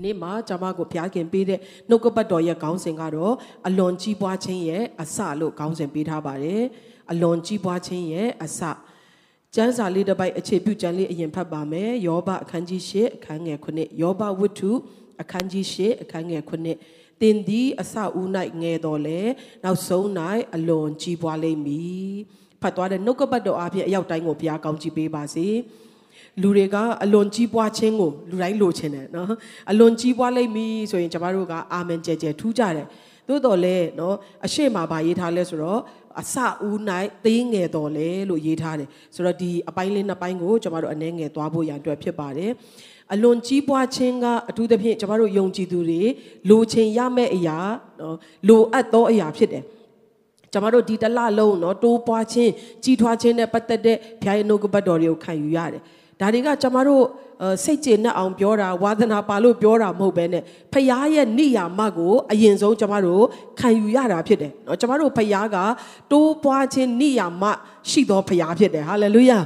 ဒီနေ့မှာကျွန်မကိုဘုရားခင်ပေးတဲ့နှုတ်ကပတ်တော်ရဲ့ခေါင်းစဉ်ကတော့အလွန်ကြီးပွားခြင်းရဲ့အစလို့ခေါင်းစဉ်ပေးထားပါတယ်အလွန်ကြီးပွားခြင်းရဲ့အစကျမ်းစာလေးတစ်ပိုက်အခြေပြုကျမ်းလေးအရင်ဖတ်ပါမယ်ယောဘအခန်းကြီး၈အခန်းငယ်9ယောဘဝတ္ထုအခန်းကြီး၈အခန်းငယ်9တင်သည်အစဦး၌ငယ်တော်လဲနောက်ဆုံး၌အလွန်ကြီးပွားလိမ့်မည်ဖတ်သွားတဲ့နှုတ်ကပတ်တော်အပြင်အရောက်တိုင်းကိုဘုရားကောင်းချီးပေးပါစေ။ လူတွေကအလွန်ကြီးပွားခြင်းကိုလူတိုင်းလိုချင်တယ်နော်အလွန်ကြီးပွားလိမ့်မည်ဆိုရင်ကျမတို့ကအာမင်ကြဲကြဲထူးကြတယ်သို့တော်လဲနော်အရှိမဘာရေးထားလဲဆိုတော့အစဦး၌သေးငယ်တော်လဲလို့ရေးထားတယ်ဆိုတော့ဒီအပိုင်းလေးနှစ်ပိုင်းကိုကျမတို့အနှဲငယ်သွားဖို့ရန်အတွက်ဖြစ်ပါတယ်အလွန်ကြီးပွားခြင်းကအထူးသဖြင့်ကျမတို့ယုံကြည်သူတွေလိုချင်ရမယ့်အရာနော်လိုအပ်သောအရာဖြစ်တယ်ကျမတို့ဒီတလလုံးเนาะတိုးပွားခြင်းကြီးထွားခြင်းနဲ့ပတ်သက်တဲ့ဘုရားရဲ့နှုတ်ကပတ်တော်တွေကိုခံယူရတယ် ဒါတွေကကျမတို့စိတ်ကျေနပ်အောင်ပြောတာဝါသနာပါလို့ပြောတာမဟုတ်ဘဲနဲ့ဖခင်ရဲ့နိယာမကိုအရင်ဆုံးကျမတို့ခံယူရတာဖြစ်တယ်เนาะကျမတို့ဖခင်ကတိုးပွားခြင်းနိယာမရှိသောဖခင်ဖြစ်တယ်ဟာလေလုယာ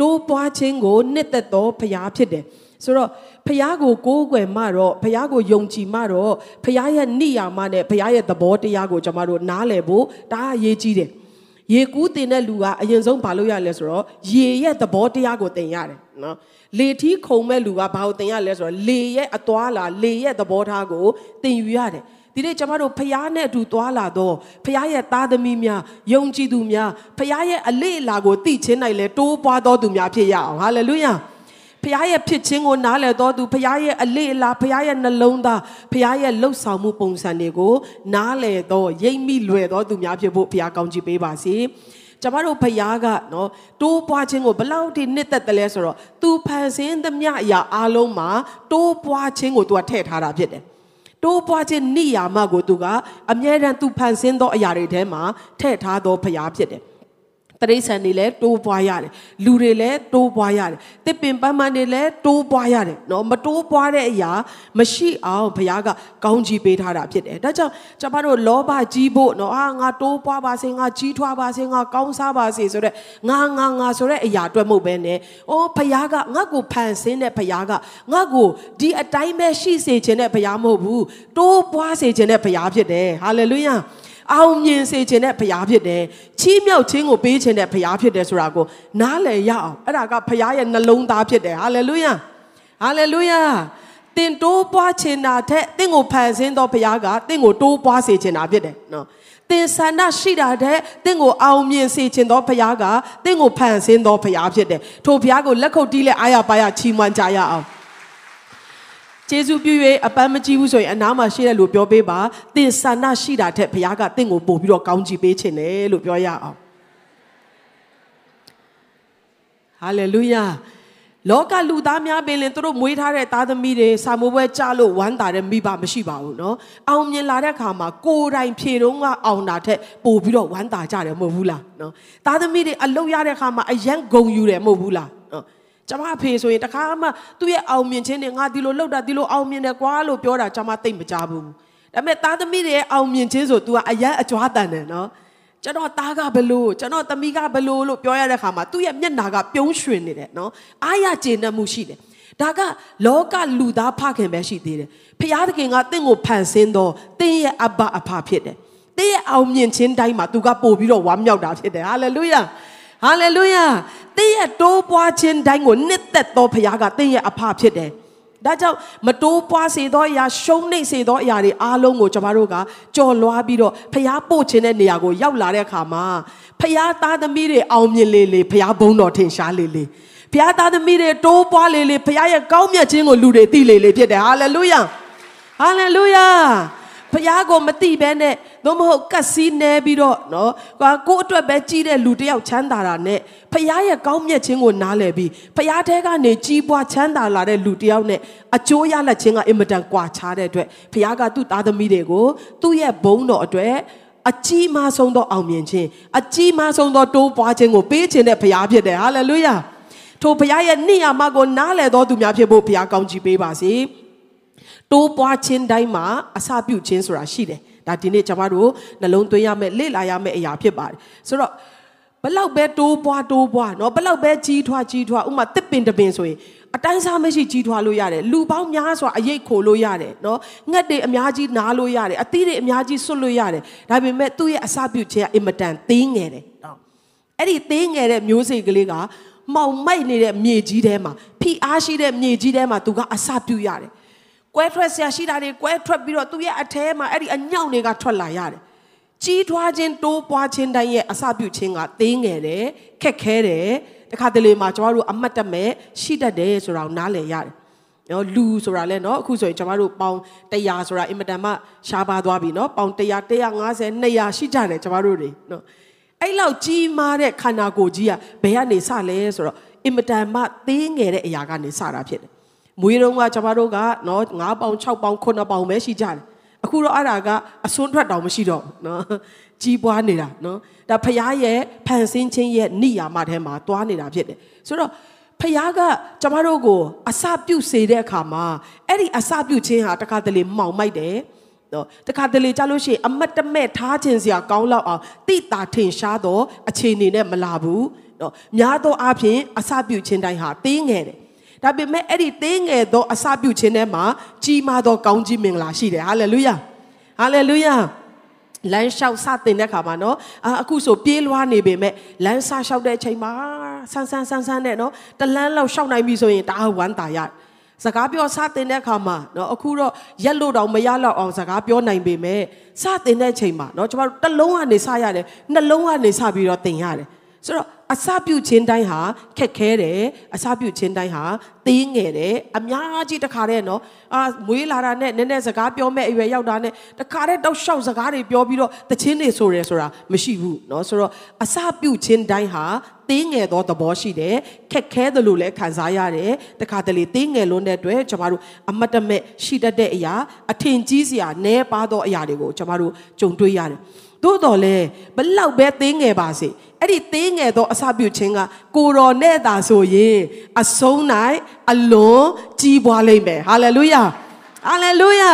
တိုးပွားခြင်းကိုနှစ်သက်သောဖခင်ဖြစ်တယ်ဆိုတော့ဖះကိုကိုးကွယ်မှတော့ဖះကိုယုံကြည်မှတော့ဖះရဲ့နိယာမနဲ့ဖះရဲ့သဘောတရားကိုကျွန်တော်တို့နားလည်ဖို့ဒါအရေးကြီးတယ် ရေကူးတင်တဲ့လူကအရင်ဆုံးဘာလို့ရလဲဆိုတော့ရေရဲ့သဘောတရားကိုသင်ရတယ်နော်လေထီးခုံမဲ့လူကဘာကိုသင်ရလဲဆိုတော့လေရဲ့အသွားလာလေရဲ့သဘောထားကိုသင်ယူရတယ်ဒီနေ့ကျမတို့ဖျားနဲ့အတူသွားလာတော့ဖျားရဲ့သားသမီးများယုံကြည်သူများဖျားရဲ့အလေးအလာကိုသိချင်းနိုင်လဲတိုးပွားတော်သူများဖြစ်ရအောင်ဟာလေလုယာ ဖခင်ရဲ့ဖြစ်ခြင်းကိုနားလည်တော်သူဖခင်ရဲ့အလေးအလာဖခင်ရဲ့နှလုံးသားဖခင်ရဲ့လှုပ်ဆောင်မှုပုံစံတွေကိုနားလည်တော်ရိပ်မိလွယ်တော်သူများဖြစ်ဖို့ဖခင်ကောင်းချီးပေးပါစေကျမတို့ဖခင်ကနော်တိုးပွားခြင်းကိုဘလောက်ထိနှစ်သက်တယ်လဲဆိုတော့သူဖန်ဆင်းသမျှအရာအလုံးမှာတိုးပွားခြင်းကိုသူကထည့်ထားတာဖြစ်တယ်တိုးပွားခြင်းနိယာမကိုသူကအမြဲတမ်းသူဖန်ဆင်းသောအရာတွေထဲမှာထည့်ထားသောဖခင်ဖြစ်တယ် တရိษံတွေလည်းတိုးပွားရတယ်လူတွေလည်းတိုးပွားရတယ်တစ်ပင်ပန်းပန်းတွေလည်းတိုးပွားရတယ်เนาะမတိုးပွားတဲ့အရာမရှိအောင်ဘုရားကကောင်းကြီးပေးထားတာဖြစ်တယ်ဒါကြောင့်ကျွန်တော်တို့လောဘကြီးဖို့เนาะအာငါတိုးပွားပါစေငါကြီးထွားပါစေငါကောင်းစားပါစေဆိုတော့ငါငါငါဆိုတဲ့အရာအတွက်မဟုတ်ပဲねအိုးဘုရားကငါ့ကိုဖန်ဆင်းတဲ့ဘုရားကငါ့ကိုဒီအတိုင်းပဲရှိစေခြင်းတဲ့ဘုရားမဟုတ်ဘူးတိုးပွားစေခြင်းတဲ့ဘုရားဖြစ်တယ်ဟာလေလုယာ အောင်မြင်စေခြင်းတဲ့ဘုရားဖြစ်တယ်ချီးမြှောက်ခြင်းကိုပေးခြင်းတဲ့ဘုရားဖြစ်တယ်ဆိုတာကိုနားလည်ရအောင်အဲ့ဒါကဘုရားရဲ့နှလုံးသားဖြစ်တယ်ဟာလေလုယာဟာလေလုယာတင်တိုးပွားခြင်းတာထက်တင့်ကိုဖန်ဆင်းသောဘုရားကတင့်ကိုတိုးပွားစေခြင်းတာဖြစ်တယ်နော်တင်ဆန္ဒရှိတာတဲ့တင့်ကိုအောင်မြင်စေခြင်းသောဘုရားကတင့်ကိုဖန်ဆင်းသောဘုရားဖြစ်တယ်ထိုဘုရားကိုလက်ခုပ်တီးလက်အားရပါရချီးမွမ်းကြရအောင် ကျေးဇူးပြု၍အပန်းမကြည့်ဘူးဆိုရင်အနားမှာရှိတဲ့လူပြောပေးပါသင်ဆန္ဒရှိတာထက်ဘုရားကသင်ကိုပို့ပြီးတော့ကောင်းချီးပေးခြင်းတယ်လို့ပြောရအောင်ဟာလေလုယာလောကလူသားများပင်လင်သူတို့မွေးထားတဲ့သားသမီးတွေစာမိုးပွဲကြလို့ဝမ်းသာတဲ့မိဘမရှိပါဘူးเนาะအောင်မြင်လာတဲ့အခါမှာကိုယ်တိုင်ဖြေတော့ကအောင်တာထက်ပို့ပြီးတော့ဝမ်းသာကြတယ်မဟုတ်ဘူးလားเนาะသားသမီးတွေအလုပ်ရတဲ့အခါမှာအယံဂုံယူတယ်မဟုတ်ဘူးလားเนาะ ကျမအဖေဆိုရင်တခါမှသူ့ရဲ့အောင်မြင်ခြင်းတွေငါဒီလိုလောက်တာဒီလိုအောင်မြင်တယ်ကွာလို့ပြောတာကျမသိမ့်မကြဘူးဒါပေမဲ့သားသမီးတွေရဲ့အောင်မြင်ခြင်းဆို तू ကအရန်အကြွားတန်တယ်နော်ကျွန်တော်သားကဘလို့ကျွန်တော်သမီးကဘလို့လို့ပြောရတဲ့ခါမှာသူ့ရဲ့မျက်နာကပြုံးရွှင်နေတယ်နော်အားရကျေနပ်မှုရှိတယ်ဒါကလောကလူသားဖခင်ပဲရှိသေးတယ်ဖျားသခင်ကတင့်ကိုဖန်ဆင်းတော့တင်းရဲ့အဘအဖဖြစ်တယ်တင်းရဲ့အောင်မြင်ခြင်းတိုင်းမှာသူကပို့ပြီးတော့ဝမ်းမြောက်တာဖြစ်တယ်ဟာလေလုယာ ဟာလေလုယာတင်းရဲ့တိုးပွားခြင်းတိုင်းကိုနှစ်သက်သောဘုရားကတင်းရဲ့အဖဖြစ်တယ်ဒါကြောင့်မတိုးပွားစေသောအရာရှုံးနိမ့်စေသောအရာတွေအားလုံးကိုကျွန်တော်တို့ကကြော်လွှားပြီးတော့ဖျားပို့ခြင်းတဲ့နေရာကိုရောက်လာတဲ့အခါမှာဖျားသားသမီးတွေအောင်မြင်လေလေဖျားဘုံတော်ထင်ရှားလေလေဖျားသားသမီးတွေတိုးပွားလေလေဖျားရဲ့ကောင်းမြတ်ခြင်းကိုလူတွေသိလေလေဖြစ်တယ်ဟာလေလုယာဟာလေလုယာ ဖះကိုမတိဘဲနဲ့သို့မဟုတ်ကတ်စီးနေပြီးတော့နော်ကိုကိုအတွက်ပဲကြီးတဲ့လူတယောက်ချမ်းသာတာနဲ့ဖះရဲ့ကောင်းမြတ်ခြင်းကိုနားလည်ပြီးဖះထဲကနေကြီးပွားချမ်းသာလာတဲ့လူတယောက်နဲ့အကျိုးရလက်ခြင်းကအင်မတန်ကွာခြားတဲ့အတွက်ဖះကသူ့သားသမီးတွေကိုသူ့ရဲ့ဘုန်းတော်အတွက်အကြီးမားဆုံးသောအောင်မြင်ခြင်းအကြီးမားဆုံးသောတိုးပွားခြင်းကိုပေးခြင်းတဲ့ဘုရားဖြစ်တယ်ဟာလေလုယာထိုဘုရားရဲ့နိယာမကိုနားလည်တော်သူများဖြစ်ဖို့ဘုရားကောင်းချီးပေးပါစေ။ တိုးပွားခြင်းတိုင်းမှာအစပြုခြင်းဆိုတာရှိတယ်ဒါဒီနေ့ကျွန်တော်တို့နှလုံးသွင်းရမယ့်လေ့လာရမယ့်အရာဖြစ်ပါတယ်ဆိုတော့ ဘလောက်ပဲတိုးပွားတိုးပွားเนาะဘလောက်ပဲကြီးထွားကြီးထွားဥမာတစ်ပင်တစ်ပင်ဆိုရင်အတိုင်းစားမရှိကြီးထွားလို့ရတယ်လူပေါင်းများစွာအရေးခိုလို့ရတယ်เนาะငှက်တွေအများကြီးနားလို့ရတယ်အသီးတွေအများကြီးဆွတ်လို့ရတယ်ဒါပေမဲ့သူ့ရဲ့အစပြုခြင်းကအင်မတန်သေးငယ်တယ်เนาะအဲ့ဒီသေးငယ်တဲ့မျိုးစိတ်ကလေးကမောင်မိုက်နေတဲ့မြေကြီးထဲမှာဖိအားရှိတဲ့မြေကြီးထဲမှာသူကအစပြုရတယ် ကွဲထွက်ဆရာရှိတာတွေကွဲထွက်ပြီးတော့သူ့ရဲ့အထဲမှာအဲ့ဒီအညောင်တွေကထွက်လာရတယ်ကြီးထွားခြင်းတိုးပွားခြင်းတိုင်းရဲ့အစပြုခြင်းကသေးငယ်တယ်ခက်ခဲတယ်တခါတလေမှာကျွန်တော်တို့အမတ်တမဲ့ရှိတတ်တယ်ဆိုတာကိုနားလည်ရတယ်နော်လူဆိုတာလဲနော်အခုဆိုရင်ကျွန်တော်တို့ပေါင်100ဆိုတာအင်မတန်မှရှားပါသွားပြီနော်ပေါင်100 150 200ရှိကြတယ်ကျွန်တော်တို့တွေနော်အဲ့လောက်ကြီးမားတဲ့ခန္ဓာကိုယ်ကြီးကဘယ်ကနေစလဲဆိုတော့အင်မတန်မှသေးငယ်တဲ့အရာကနေစတာဖြစ်တယ် မွေးတုန်းကကျွန်တော်တို့ကနော်9ပေါင်6ပေါင်9ပေါင်ပဲရှိကြတယ်အခုတော့အဲ့ဒါကအစွန်းထွက်တောင်မရှိတော့ဘူးနော်ကြီးပွားနေတာနော်ဒါဖရားရဲ့ဖန်ဆင်းခြင်းရဲ့နိယာမထဲမှာတွားနေတာဖြစ်တယ်ဆိုတော့ဖရားကကျမတို့ကိုအစပြုစေတဲ့အခါမှာအဲ့ဒီအစပြုခြင်းဟာတခါတလေမှောင်မိုက်တယ်နော်တခါတလေကြလို့ရှိရင်အမတ်တမဲ့ထားခြင်းစရာကောင်းလောက်အောင်တိတာထင်ရှားတော့အခြေအနေနဲ့မလာဘူးနော်များသောအားဖြင့်အစပြုခြင်းတိုင်းဟာသေးငယ်တယ် ဒါပေမဲ့အဲ့ဒီသေးငယ်သောအစပြုခြင်းထဲမှာကြီးမားသောကောင်းကြီးမင်္ဂလာရှိတယ်ဟာလေလုယာဟာလေလုယာလမ်းလျှောက်စတင်တဲ့ခါမှာနော်အခုဆိုပြေးလွှားနေပေမဲ့လမ်းစလျှောက်တဲ့အချိန်မှာဆန်းဆန်းဆန်းဆန်းနဲ့နော်တလန်းလောက်လျှောက်နိုင်ပြီဆိုရင်ဒါဝမ်းတာရစကားပြောစတင်တဲ့အခါမှာနော်အခုတော့ရက်လို့တောင်မရတော့အောင်စကားပြောနိုင်ပေမဲ့စတင်တဲ့အချိန်မှာနော်ကျမတို့တစ်လုံးကနေစရတယ်နှလုံးကနေစပြီးတော့တင်ရတယ် ဆိုတော့အစပြုခြင်းတိုင်းဟာခက်ခဲတယ်အစပြုခြင်းတိုင်းဟာသေးငယ်တယ်အများကြီးတခါတည်းနော်အာမွေးလာတာနဲ့နည်းနည်းစကားပြောမဲ့အရွယ်ရောက်တာနဲ့တခါတည်းတောက်လျှောက်စကားတွေပြောပြီးတော့တခြင်းတွေဆိုရဲဆိုတာမရှိဘူးနော်ဆိုတော့အစပြုခြင်းတိုင်းဟာသေးငယ်သောသဘောရှိတယ်ခက်ခဲတယ်လို့လည်းခံစားရတယ်တခါတလေသေးငယ်လွန်းတဲ့အတွက်ကျွန်တော်တို့အမတ်တမဲ့ရှိတတ်တဲ့အရာအထင်ကြီးစရာနည်းပါသောအရာတွေကိုကျွန်တော်တို့ကြုံတွေ့ရတယ်သို့တော်လဲဘလောက်ပဲသေးငယ်ပါစေ အဲ့ဒီသေးငယ်သောအစပြုခြင်းကကိုတော်နဲ့သာဆိုရင်အဆုံး၌အလွန်ကြီးပွားလိမ့်မယ်ဟာလေလုယာဟာလေလုယာ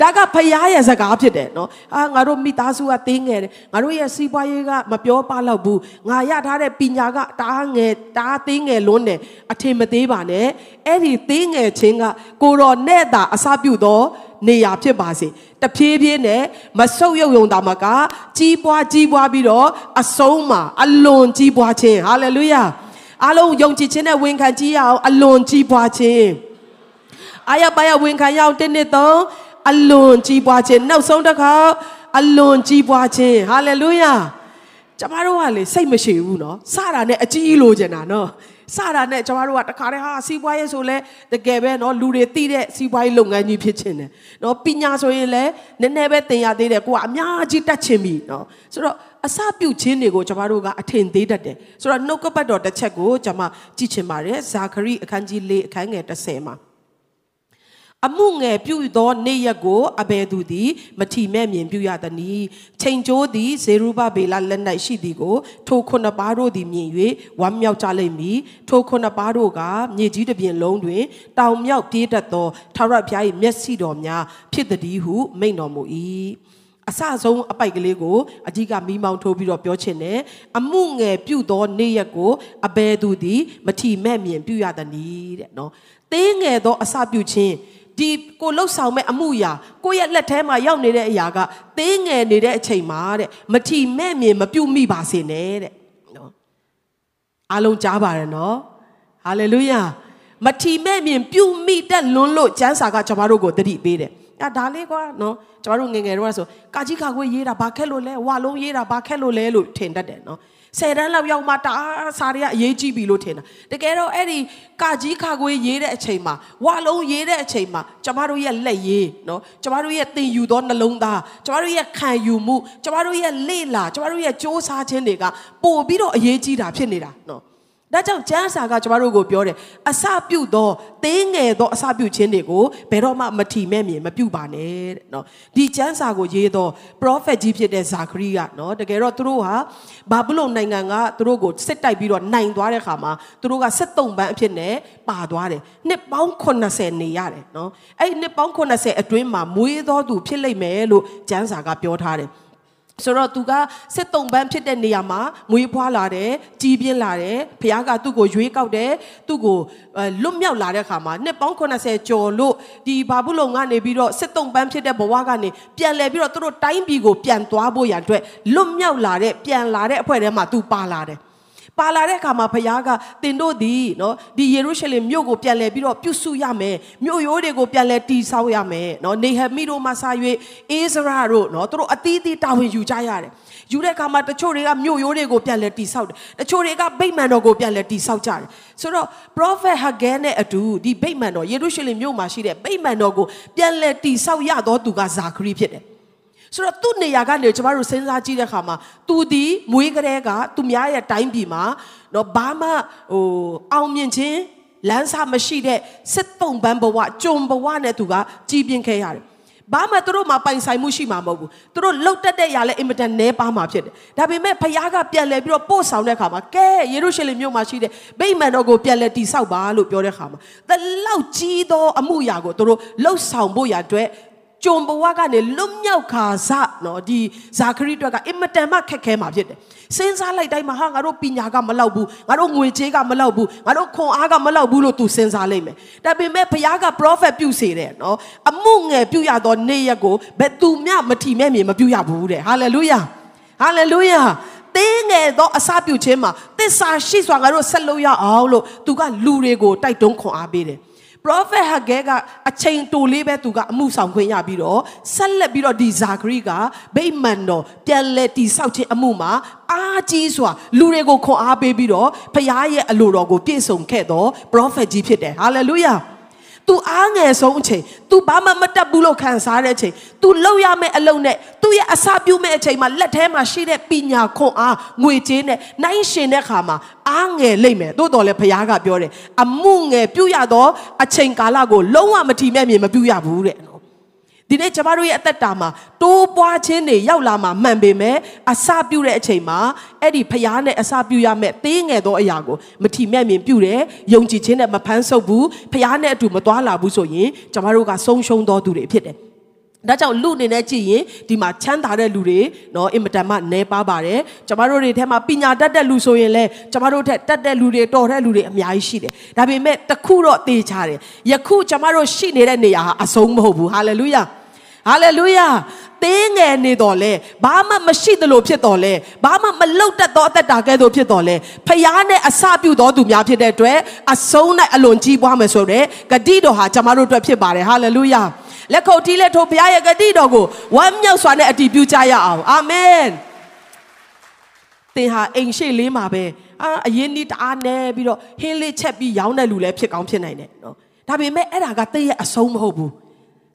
ဒါကဖရားရဲ့စကားဖြစ်တယ်နော်အာငါတို့မိသားစုကသေးငယ်တယ်ငါတို့ရဲ့စီးပွားရေးကမပြောပါတော့ဘူးငါရထားတဲ့ပညာကတားငယ်တားသေးငယ်လွန်းတယ်အထင်မသေးပါနဲ့အဲ့ဒီသေးငယ်ခြင်းကကိုတော်နဲ့သာအစပြုသော နေရာဖြစ်ပါစေတဖြည်းဖြည်းနဲ့မဆုပ်ယုပ်ယုံတာမကကြီးပွားကြီးပွားပြီးတော့အဆုံးမှာအလွန်ကြီးပွားခြင်းဟာလေလုယာအားလုံးယုံကြည်ခြင်းနဲ့ဝန်ခံကြည့်ရအောင်အလွန်ကြီးပွားခြင်းအာရပါရဝန်ခံရအောင်တင်းနှစ်သုံးအလွန်ကြီးပွားခြင်းနောက်ဆုံးတစ်ခါအလွန်ကြီးပွားခြင်းဟာလေလုယာကျမတို့ကလေစိတ်မရှိဘူးเนาะစတာနဲ့အကြီးလိုချင်တာเนาะ စတာနဲ့ကျမတို့ကတခါတည်းဟာစီးပွားရေးဆိုလဲတကယ်ပဲเนาะလူတွေသိတဲ့စီးပွားရေးလုပ်ငန်းကြီးဖြစ်ချင်တယ်เนาะပညာဆိုရင်လည်းနည်းနည်းပဲသင်ရသေးတယ်ကိုကအများကြီးတတ်ချင်ပြီเนาะဆိုတော့အစပြုခြင်းတွေကိုကျမတို့ကအထင်သေးတတ်တယ်ဆိုတော့နှုတ်ကပတ်တော်တစ်ချက်ကိုကျမကြည့်ချင်ပါတယ်ဇာခရိအခန်းကြီး၄အခန်းငယ်30မှာ အမှုငယ်ပြုသောနေ့ရက်ကိုအဘယ်သူသည်မထီမဲ့မြင်ပြုရသည်နီချိန်ကျိုးသည်ဇေရုဘဗေလလက်၌ရှိသည်ကို ထိုခုနှစ်ပါးတို့သည်မြင်၍ဝမ်းမြောက်ကြလိမ့်မည်ထိုခုနှစ်ပါးတို့ကမြေကြီးတစ်ပြင်လုံးတွင် တောင်မြောက်ပြေးတတ်သောထာဝရဘုရား၏မျက်စိတော်များဖြစ်သည်ဟုမိန့်တော်မူ၏အစဆုံးအပိုက်ကလေးကိုအကြီးကမီးမောင်းထိုးပြီးတော့ပြောချင်တယ်အမှုငယ်ပြုသောနေ့ရက်ကိုအဘယ်သူသည်မထီမဲ့မြင်ပြုရသည်နီတဲ့နော်သေးငယ်သောအစပြုခြင်း ဒီကိုလှုပ်ဆောင်မဲ့အမှုရာကိုရဲ့လက်ထဲမှာရောက်နေတဲ့အရာကသေးငယ်နေတဲ့အချိန်မှာတဲ့မထီမဲ့မြင်မပြုတ်မိပါစေနဲ့တဲ့နော်အားလုံးကြားပါတယ်နော်ဟာလေလုယာမထီမဲ့မြင်ပြုတ်မိတတ်လွန်းလို့ကျမ်းစာကကျွန်တော်တို့ကိုတတိပေးတယ်။အာဒါလေးကွာနော်ကျွန်တော်တို့ငငယ်တော့ဆိုကာကြီးခါခွေးရေးတာဘာခက်လို့လဲဝါလုံးရေးတာဘာခက်လို့လဲလို့ထင်တတ်တယ်နော်။ ဆယ်တန်းလောက်ရောက်မှတအားစာတွေကအရေးကြီးပြီလို့ထင်တာတကယ်တော့အဲ့ဒီကကြီးခါခွေးရေးတဲ့အချိန်မှာဝါလုံးရေးတဲ့အချိန်မှာကျမတို့ရဲ့လက်ရေးနော်ကျမတို့ရဲ့သင်ယူသောနှလုံးသားကျမတို့ရဲ့ခံယူမှုကျမတို့ရဲ့လေ့လာကျမတို့ရဲ့စ조사ခြင်းတွေကပို့ပြီးတော့အရေးကြီးတာဖြစ်နေတာနော် ဒါကြောင့်ကျမ်းစာကကျမတို့ကိုပြောတယ်အစပြုသောသေးငယ်သောအစပြုခြင်းတွေကိုဘယ်တော့မှမထီမဲ့မြင်မပြုပါနဲ့တဲ့နော်ဒီကျမ်းစာကိုရေးသော prophet ကြီးဖြစ်တဲ့ဇာခရီးကနော်တကယ်တော့သူတို့ဟာဘာဘုလုံနိုင်ငံကသူတို့ကိုစစ်တိုက်ပြီးတော့နိုင်သွားတဲ့ခါမှာသူတို့ကစစ်တုံးပန်းအဖြစ်နဲ့ပါသွားတယ်နှစ်ပေါင်း80နေရတယ်နော်အဲ့ဒီနှစ်ပေါင်း80အတွင်းမှာမွေးသောသူဖြစ်လိမ့်မယ်လို့ကျမ်းစာကပြောထားတယ် ဆိုတော့သူကစစ်တုံပန်းဖြစ်တဲ့နေရာမှာမွေးဖွားလာတယ်ကြီးပြင်းလာတယ်ဖခင်ကသူ့ကိုရွေးကောက်တယ်သူ့ကိုလွတ်မြောက်လာတဲ့အခါမှာနှစ်ပေါင်း80ကျော်လို့ဒီဘာဘူးလုံကနေပြီးတော့စစ်တုံပန်းဖြစ်တဲ့ဘဝကနေပြန်လဲပြီးတော့သူတို့တိုင်းပြည်ကိုပြန်သွားဖို့ရန်အတွက်လွတ်မြောက်လာတဲ့ပြန်လာတဲ့အဖွဲ့ထဲမှာသူပါလာတယ် ပါလာတဲ့အခါမှာဘုရားကတင်တို့ဒီနော်ဒီယေရုရှလင်မြို့ကိုပြန်လဲပြီးတော့ပြုစုရမယ်မြို့ရိုးတွေကိုပြန်လဲတည်ဆောက်ရမယ်နော်နေဟမိတို့မှစ၍အေဇရာတို့နော်သူတို့အသီးသီးတာဝန်ယူကြရတယ်ယူတဲ့အခါမှာတချို့တွေကမြို့ရိုးတွေကိုပြန်လဲတည်ဆောက်တယ်တချို့တွေကဗိမာန်တော်ကိုပြန်လဲတည်ဆောက်ကြတယ်ဆိုတော့ prophet Haggai နဲ့အတူဒီဗိမာန်တော်ယေရုရှလင်မြို့မှာရှိတဲ့ဗိမာန်တော်ကိုပြန်လဲတည်ဆောက်ရတော့သူကဇာခရီးဖြစ်တယ် ဆိုတော့သူ့နေရာကနေကျမတို့စဉ်းစားကြည့်တဲ့အခါမှာသူဒီမွေးကလေးကသူများရဲ့တိုင်းပြည်မှာတော့ဘာမှဟိုအောင်မြင်ခြင်းလမ်းစာမရှိတဲ့စစ်တုံပန်းဘဝကြုံဘဝနဲ့သူကကြီးပြင်းခဲ့ရတယ်ဘာမှသူတို့မှာပိုင်ဆိုင်မှုရှိမှာမဟုတ်ဘူးသူတို့လှုပ်တက်တဲ့ຢာလဲအင်မတန်နဲပါမှာဖြစ်တယ်ဒါပေမဲ့ဖခင်ကပြန်လဲပြီးတော့ပို့ဆောင်တဲ့အခါမှာကဲယေရုရှလင်မြို့မှာရှိတဲ့ဗိမာန်တော်ကိုပြန်လဲတိဆောက်ပါလို့ပြောတဲ့အခါမှာတလောက်ကြီးသောအမှုရာကိုသူတို့လှုပ်ဆောင်ဖို့ရအတွက် ကြုံဘဝကနေလွတ်မြောက်ခါစနော်ဒီဇာခရီတွေကအင်မတန်မှခက်ခဲမှာဖြစ်တယ်စဉ်းစားလိုက်တိုင်းမှာဟာငါတို့ပညာကမလောက်ဘူးငါတို့ငွေကြေးကမလောက်ဘူးငါတို့ခွန်အားကမလောက်ဘူးလို့သူစဉ်းစားလိုက်မယ်ဒါပေမဲ့ဘုရားက prophet ပြုစေတယ်နော်အမှုငယ်ပြုရသောနေ့ရက်ကိုဘယ်သူမျှမထီမဲ့မြေမပြုရဘူးတဲ့ဟာလေလုယာဟာလေလုယာတင်းငယ်သောအစာပြုခြင်းမှာသစ္စာရှိစွာငါတို့ဆက်လုပ်ရအောင်လို့သူကလူတွေကိုတိုက်တွန်းခွန်အားပေးတယ် prophet Haggai ကအချိန်တိုလေးပဲသူကအမှုဆောင်ခွင့်ရပြီးတော့ဆက်လက်ပြီးတော့ဒီဇာခရီကဗိမာန်တော်ပြန်လဲတိဆောက်ခြင်းအမှုမှာအားကြီးစွာလူတွေကိုခွန်အားပေးပြီးတော့ဖခင်ရဲ့အလိုတော်ကိုပြည့်စုံခဲ့သော prophet ကြီးဖြစ်တယ် hallelujah तू အားငယ်ဆုံးအချိန် तू ဘာမှမတက်ဘူးလို့ခံစားတဲ့အချိန် तू လောက်ရမယ့်အလုပ်နဲ့သူ့ရဲ့အစာပြုမဲ့အချိန်မှာလက်ထဲမှာရှိတဲ့ပညာခွန်အားငွေကြေးနဲ့နိုင်ရှင်တဲ့ခါမှာအားငယ်လိမ့်မယ်သို့တော်လည်းဘုရားကပြောတယ်အမှုငယ်ပြုရသောအချိန်ကာလကိုလုံးဝမထီမဲ့မြင်မပြုရဘူးတဲ့ ဒီနေ့ကျမတို့ရဲ့အသက်တာမှာတိုးပွားခြင်းတွေရောက်လာမှာမှန်ပေမဲ့အစပြုတဲ့အချိန်မှာအဲ့ဒီဖျားနဲ့အစပြုရမယ့်သေးငယ်သောအရာကိုမထီမဲ့မြင်ပြုတယ်ယုံကြည်ခြင်းနဲ့မဖမ်းဆုပ်ဘူးဖျားနဲ့အတူမသွားလာဘူးဆိုရင်ကျမတို့ကဆုံးရှုံးသောသူတွေဖြစ်တယ်ဒါကြောင့်လူအနေနဲ့ကြည့်ရင်ဒီမှာချမ်းသာတဲ့လူတွေနော်အင်မတန်မှနဲပါပါတယ်ကျမတို့တွေထဲမှာပညာတတ်တဲ့လူဆိုရင်လည်းကျမတို့ထက်တတ်တဲ့လူတွေတော်တဲ့လူတွေအများကြီးရှိတယ်ဒါပေမဲ့တခုတော့သေချာတယ်ယခုကျမတို့ရှိနေတဲ့နေရာဟာအဆုံးမဟုတ်ဘူးဟာလေလုယာ ဟာလေလုယာတင်းငယ်နေတော်လဲဘာမှမရှိသလိုဖြစ်တော်လဲဘာမှမလုတ်တတ်သောအသက်တာကဲ့သို့ဖြစ်တော်လဲဖျားနဲ့အစပြုတော်သူများဖြစ်တဲ့အတွက်အဆုံး၌အလွန်ကြီးပွားမယ်ဆိုတဲ့ဂတိတော်ဟာကျွန်တော်တို့အတွက်ဖြစ်ပါတယ်ဟာလေလုယာလက်ခုပ်တီးလက်ထိုးဘုရားရဲ့ဂတိတော်ကိုဝမ်းမြောက်စွာနဲ့အတည်ပြုကြရအောင်အာမင်သင်ဟာအိမ်ရှိလေးမှာပဲအာအရင်ဒီတအားနေပြီးတော့ဟင်းလေးချက်ပြီးရောင်းတဲ့လူလည်းဖြစ်ကောင်းဖြစ်နိုင်တယ်နော်ဒါပေမဲ့အဲ့ဒါကသင်ရဲ့အဆုံးမဟုတ်ဘူး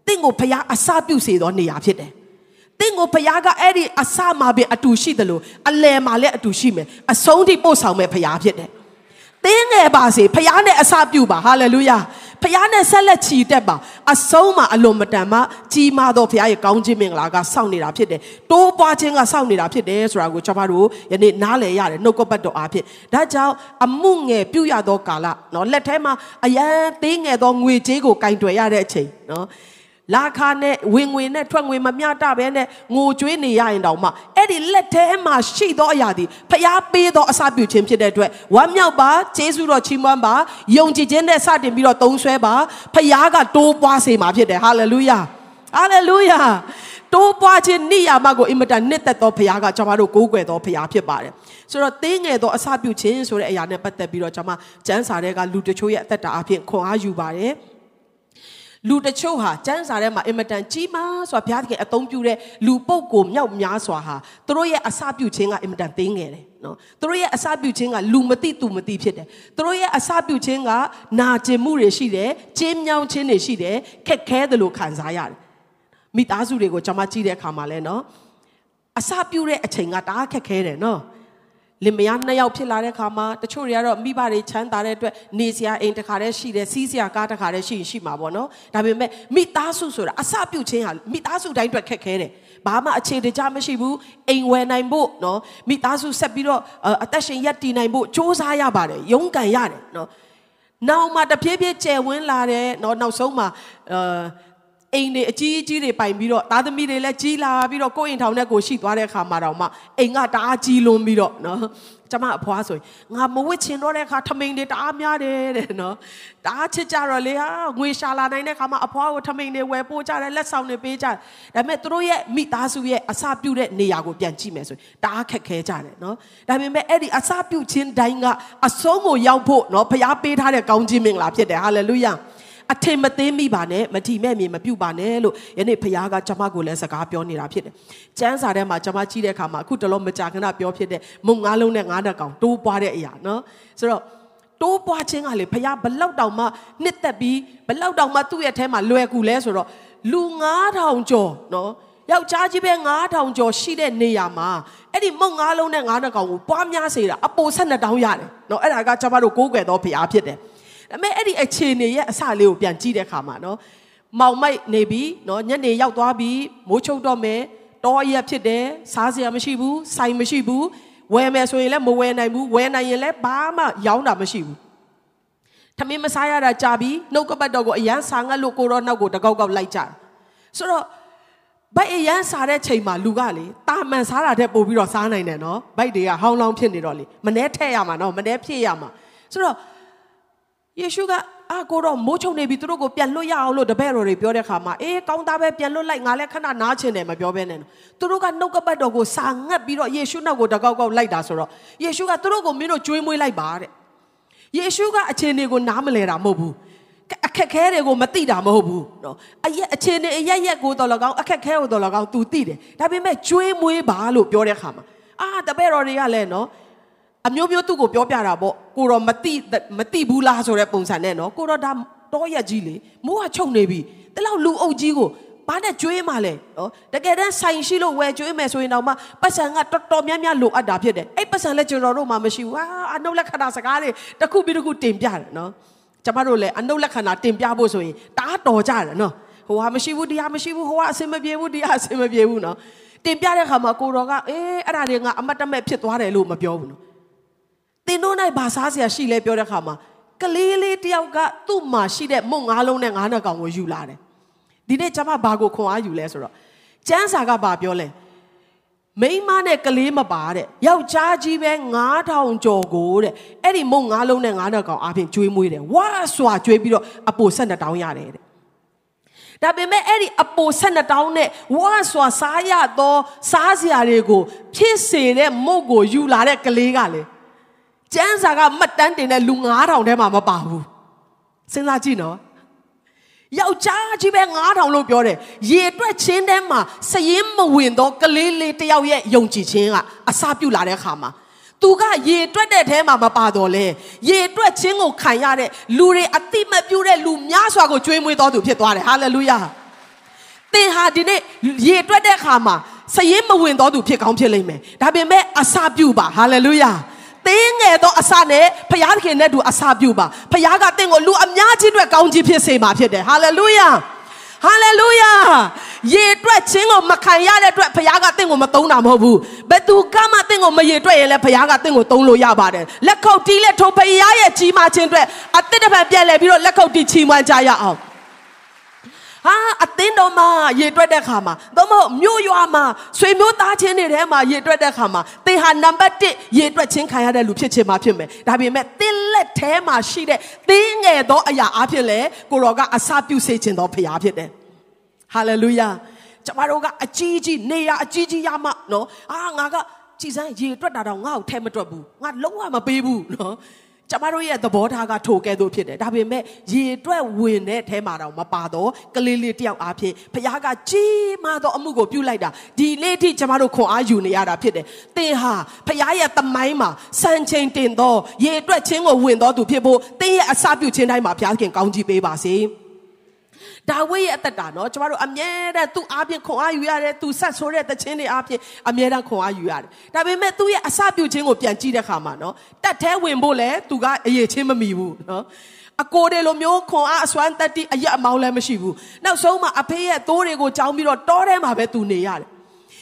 တင့်ကိုဖရားအစပြုစေသောနေရာဖြစ်တယ်။တင့်ကိုဖရားကအဲ့ဒီအစမှာပင်အတူရှိတယ်လို့အလယ်မှာလည်းအတူရှိမယ်။အဆုံးထိပို့ဆောင်မဲ့ဖရားဖြစ်တယ်။တင်းငယ်ပါစေဖရားနဲ့အစပြုပါဟာလေလုယာ။ဖရားနဲ့ဆက်လက်ချီတက်ပါအဆုံးမှာအလွန်မတန်မှကြီးမားသောဖရားရဲ့ကောင်းခြင်းမင်္ဂလာကစောင့်နေတာဖြစ်တယ်။တိုးပွားခြင်းကစောင့်နေတာဖြစ်တယ်ဆိုတာကိုကျွန်တော်တို့ယနေ့နားလည်ရတယ်နှုတ်ကပတ်တော်အားဖြင့်။ဒါကြောင့်အမှုငယ်ပြုရသောကာလနော်လက်ထဲမှာအရန်သေးငယ်သောငွေကြေးကိုကင်တွယ်ရတဲ့အချိန်နော်။ လာခါနဲ့ဝင်ငွေနဲ့ထွက်ငွေမမျှတဘဲနဲ့ငိုကြွေးနေရရင်တောင်မှအဲ့ဒီလက်ထဲမှာရှိသောအရာဒီဖျားပေးသောအစပြုခြင်းဖြစ်တဲ့အတွက်ဝမ်းမြောက်ပါကျေးဇူးတော်ချီးမွမ်းပါယုံကြည်ခြင်းနဲ့စတင်ပြီးတော့သုံးဆွဲပါဖျားကတိုးပွားစေမှာဖြစ်တယ်ဟာလေလုယာဟာလေလုယာတိုးပွားခြင်းနိယာမကိုအင်မတန်နှစ်သက်သောဖခင်ကကျွန်တော်တို့ကိုးကွယ်သောဖခင်ဖြစ်ပါတယ်ဆိုတော့သေးငယ်သောအစပြုခြင်းဆိုတဲ့အရာနဲ့ပတ်သက်ပြီးတော့ကျွန်မကျမ်းစာတွေကလူတချို့ရဲ့အသက်တာအဖြစ်ခွန်အားယူပါတယ် လူတချို့ဟာကျမ်းစာထဲမှာအင်မတန်ကြီးမားစွာဘုရားသခင်အသုံးပြုတဲ့လူပုဂ္ဂိုလ်မြောက်များစွာဟာသူတို့ရဲ့အစပြုခြင်းကအင်မတန်သိငယ်တယ်နော်သူတို့ရဲ့အစပြုခြင်းကလူမသိသူမသိဖြစ်တယ်သူတို့ရဲ့အစပြုခြင်းကနာကျင်မှုတွေရှိတယ်ကျင်းမြောင်းခြင်းတွေရှိတယ်ခက်ခဲတယ်လို့ခံစားရတယ်မိသားစုတွေကိုကျွန်မကြည့်တဲ့အခါမှာလဲနော်အစပြုတဲ့အချိန်ကတအားခက်ခဲတယ်နော် လင်မယားနှစ်ယောက်ဖြစ်လာတဲ့ခါမှာတချို့တွေကတော့မိဘတွေချမ်းသာတဲ့အတွက်နေစရာအိမ်တစ်ခါတည်းရှိတယ်စီးစရာကားတစ်ခါတည်းရှိရင်ရှိမှာပေါ့နော်ဒါပေမဲ့မိသားစုဆိုတာအစပြုတ်ခြင်းဟာမိသားစုတိုင်းအတွက်ခက်ခဲတယ်ဘာမှအခြေတကြမရှိဘူးအိမ်ဝယ်နိုင်ဖို့နော်မိသားစုဆက်ပြီးတော့အသက်ရှင်ရပ်တည်နိုင်ဖို့စ조사ရပါတယ်ရုန်းကန်ရတယ်နော်နောက်မှတဖြည်းဖြည်းကျယ်ဝန်းလာတယ်နော်နောက်ဆုံးမှာအာ အိမ်တွေအကြီးအကြီးတွေပိုင်ပြီးတော့သားသမီးတွေလည်းကြီးလာပြီးတော့ကိုယ့်အိမ်ထောင်ထဲကိုရှိသွားတဲ့အခါမှာတော့မှအိမ်ကတအားကြီးလွန်ပြီးတော့နော်ကျမအဖွားဆိုရင်ငါမဝစ်ချင်တော့တဲ့အခါထမိန်တွေတအားများတယ်တဲ့နော်တအားချစ်ကြတော့လေဟာငွေရှာလာနိုင်တဲ့အခါမှာအဖွားကိုထမိန်တွေဝယ်ပို့ကြတယ်လက်ဆောင်တွေပေးကြတယ်ဒါပေမဲ့သူတို့ရဲ့မိသားစုရဲ့အစာပြုတ်တဲ့နေရာကိုပြန်ကြည့်မယ်ဆိုရင်တအားခက်ခဲကြတယ်နော်ဒါပေမဲ့အဲ့ဒီအစာပြုတ်ခြင်းတိုင်းကအဆုံးကိုရောက်ဖို့နော်ဖရားပေးထားတဲ့ကောင်းခြင်းမင်္ဂလာဖြစ်တယ်ဟာလေလုယာ အထင်မသေးမိပါနဲ့မထီမဲ့မြေမပြုတ်ပါနဲ့လို့ယနေ့ဖခင်ကကျွန်မကိုလည်းစကားပြောနေတာဖြစ်တယ်။ကျမ်းစာထဲမှာကျွန်မကြည့်တဲ့အခါမှာအခုတလုံးမကြာခဏပြောဖြစ်တဲ့မုံငါးလုံးနဲ့ငါးနှက်ကောင်တိုးပွားတဲ့အရာနော်။ဆိုတော့တိုးပွားခြင်းကလေဖခင်ဘလောက်တောင်မှနှစ်သက်ပြီးဘလောက်တောင်မှသူ့ရဲ့ထဲမှာလွယ်ကူလဲဆိုတော့လူ9000ကျော်နော်ယောက်ျားကြီးပဲ9000ကျော်ရှိတဲ့နေရာမှာအဲ့ဒီမုံငါးလုံးနဲ့ငါးနှက်ကောင်ကိုပွားများစေတာအပို12တောင်းရတယ်နော်အဲ့ဒါကကျွန်မတို့ကိုးကွယ်တော်ဖခင်ဖြစ်တယ်။ ဒါပေမဲ့အဲ့ဒီအခြေအနေရဲ့အစလေးကိုပြန်ကြည့်တဲ့အခါမှာနော်မောင်မိုက်နေပြီနော်ညနေရောက်သွားပြီမိုးချုပ်တော့မယ်တောရက်ဖြစ်တယ်စားစရာမရှိဘူးဆိုင်မရှိဘူးဝယ်မယ်ဆိုရင်လည်းမဝယ်နိုင်ဘူးဝယ်နိုင်ရင်လည်းဘာမှရောင်းတာမရှိဘူးထမင်းမစားရတာကြာပြီနှုတ်ကပတ်တော်ကိုအရန်စားငတ်လို့ကိုရောနောက်ကိုတကောက်ကောက်လိုက်ကြတယ်ဆိုတော့ဘိုက်အရန်စားတဲ့ချိန်မှာလူကလေတာမန်စားတာတဲ့ပို့ပြီးတော့စားနိုင်တယ်နော်ဘိုက်တွေကဟောင်းလောင်းဖြစ်နေတော့လေမနှဲထည့်ရမှာနော်မနှဲဖြည့်ရမှာဆိုတော့ ယေရှုကအာကိုတော့မိုးချုံနေပြီသူတို့ကိုပြန်လွတ်ရအောင်လို့တပည့်တော်တွေပြောတဲ့ခါမှာအေးကောင်းသားပဲပြန်လွတ်လိုက်ငါလည်းခဏနားချင်တယ်မပြောဘဲနဲ့သူတို့ကနှုတ်ကပတ်တော်ကိုစာငတ်ပြီးတော့ယေရှုနောက်ကိုတကောက်ကောက်လိုက်တာဆိုတော့ယေရှုကသူတို့ကိုမင်းတို့ကြွေးမွေးလိုက်ပါတဲ့ယေရှုကအခြေအနေကိုနားမလဲတာမဟုတ်ဘူးအခက်ခဲတွေကိုမသိတာမဟုတ်ဘူးနော်အရက်အခြေအနေအရက်ရက်ကိုတော်လကောင်းအခက်ခဲကိုတော်လကောင်း तू သိတယ်ဒါပေမဲ့ကြွေးမွေးပါလို့ပြောတဲ့ခါမှာအာတပည့်တော်တွေကလည်းနော် အမျိုးမျိုးသူ့ကိုပြောပြတာပေါ့ကိုတော့မတိမတိဘူးလားဆိုတဲ့ပုံစံနဲ့နော်ကိုတော့ဒါတောရက်ကြီးလေမိုးကချုပ်နေပြီတလောက်လူအုပ်ကြီးကိုဘာနဲ့ကြွေးမှလဲနော်တကယ်တမ်းဆိုင်ရှိလို့ဝယ်ကြွေးမယ်ဆိုရင်တော့မှပတ်စံကတော်တော်များများလိုအပ်တာဖြစ်တယ်အဲ့ပတ်စံလည်းကျွန်တော်တို့မှမရှိဘူးဟာအနုလက္ခဏာစကားတွေတစ်ခုပြီးတစ်ခုတင်ပြတယ်နော်ကျမတို့လည်းအနုလက္ခဏာတင်ပြဖို့ဆိုရင်တအားတော်ကြတယ်နော်ဟိုဟာမရှိဘူးဒီဟာမရှိဘူးဟိုဟာအဆင်မပြေဘူးဒီဟာအဆင်မပြေဘူးနော်တင်ပြတဲ့ခါမှာကိုတော်ကအေးအဲ့ဒါတွေငါအမတ်တမဲ့ဖြစ်သွားတယ်လို့မပြောဘူးနော် သင်တို့၌ဘာစားစရာရှိလဲပြောတဲ့ခါမှာကလေးလေးတယောက်ကသူ့မှာရှိတဲ့မုံငါးလုံးနဲ့ငါးနှကောင်ကိုယူလာတယ်ဒီနေ့ကျွန်မဘာကိုခွန်အားယူလဲဆိုတော့ကျမ်းစာကဘာပြောလဲမိန်းမနဲ့ကလေးမပါတဲ့ယောက်ျားကြီးပဲ9000ကျော်ကိုတဲ့အဲ့ဒီမုံငါးလုံးနဲ့ငါးနှကောင်အပြင်ကျွေးမွေးတယ်ဝါစွာကျွေးပြီးတော့အပို12တောင်းရတယ်တဲ့ဒါပေမဲ့အဲ့ဒီအပို12တောင်းနဲ့ဝါစွာစားရသောစားစရာတွေကိုဖြစ်စေတဲ့မုတ်ကိုယူလာတဲ့ကလေးကလေ ကျန်းစာကမှတ်တမ်းတင်တဲ့လူ9000ထဲမှာမပါဘူးစဉ်းစားကြည့်နော်ယောက်ျားကြီးပဲ9000လို့ပြောတယ်ရေတွက်ချင်းထဲမှာစရင်မဝင်တော့ကလေးလေးတယောက်ရဲ့ယုံကြည်ခြင်းကအစာပြုတ်လာတဲ့အခါမှာသူကရေတွက်တဲ့ထဲမှာမပါတော့လဲရေတွက်ခြင်းကိုခံရတဲ့လူတွေအတိမပြုတ်တဲ့လူများစွာကိုကြွေးမွေးတော်သူဖြစ်သွားတယ်ဟာလေလုယာသင်ဟာဒီနေ့ရေတွက်တဲ့အခါမှာစရင်မဝင်တော်သူဖြစ်ကောင်းဖြစ်လိမ့်မယ်ဒါပေမဲ့အစာပြုတ်ပါဟာလေလုယာ သေးငယ်သောအစနဲ့ဖခင်နဲ့တူအစာပြုပါဖခင်ကတင့်ကိုလူအများကြီးအတွက်ကောင်းကြီးဖြစ်စေမှာဖြစ်တယ်ဟာလေလုယာဟာလေလုယာရေတွက်ခြင်းကိုမခံရတဲ့အတွက်ဘုရားကတင့်ကိုမသုံးတာမဟုတ်ဘူးဘယ်သူကမှတင့်ကိုမရေတွက်ရင်လည်းဘုရားကတင့်ကိုသုံးလို့ရပါတယ်လက်ခုပ်တီးလက်ထိုးဘုရားရဲ့ကြီးမားခြင်းအတွက်အသစ်တစ်ဖန်ပြန်လဲပြီးတော့လက်ခုပ်တီးချီးမွမ်းကြရအောင် ဟာအသင်းတော်မှာရေတွက်တဲ့ခါမှာသို့မဟုတ်မြို့ရွာမှာဆွေမျိုးသားချင်းတွေထဲမှာရေတွက်တဲ့ခါမှာသင်ဟာနံပါတ်1ရေတွက်ချင်းခံရတဲ့လူဖြစ်ချင်မှာဖြစ်မယ်ဒါပေမဲ့သင်လက်ထဲမှာရှိတဲ့သင်ငယ်သောအရာအဖြစ်လေကိုတော်ကအစာပြုစေခြင်းသောဖရားဖြစ်တယ်ဟာလေလုယာကျမတို့ကအကြီးကြီးနေရအကြီးကြီးရမှနော်အာငါကကြည်စမ်းရေတွက်တာတော့ငါ့ကိုထဲမတွက်ဘူးငါလုံးဝမပေးဘူးနော် ကျမတို့ရဲ့သဘောထားကထိုကဲ့သို့ဖြစ်တယ်ဒါပေမဲ့ရေတွက်ဝင်တဲ့အဲမှာတော့မပါတော့ကလေးလေးတယောက်အားဖြင့်ဘုရားကကြီးမားသောအမှုကိုပြုလိုက်တာဒီနေ့ထိကျမတို့ခွန်အားယူနေရတာဖြစ်တယ်သင်ဟာဘုရားရဲ့တမိုင်းမှာစံချိန်တင်သောရေတွက်ခြင်းကိုဝင်သောသူဖြစ်ဖို့သင်ရဲ့အစာပြုခြင်းတိုင်းမှာဘုရားခင်ကောင်းချီးပေးပါစေ။ ဒါဝိရဲ့အသက်တာနော်ကျမတို့အမြဲတမ်းသူ့အားဖြင့်ခွန်အားယူရတယ်သူဆက်ဆိုးတဲ့တခြင်းတွေအားဖြင့်အမြဲတမ်းခွန်အားယူရတယ်ဒါပေမဲ့သူ့ရဲ့အစပြုခြင်းကိုပြန်ကြည့်တဲ့ခါမှာနော်တက်သေးဝင်ဖို့လဲသူကအရေးချင်းမမီဘူးနော်အကိုတွေလိုမျိုးခွန်အားအစွမ်းတက်တိအရက်အမောင်းလည်းမရှိဘူးနောက်ဆုံးမှအဖေရဲ့သိုးတွေကိုကြောင်းပြီးတော့တောထဲမှာပဲသူနေရတယ်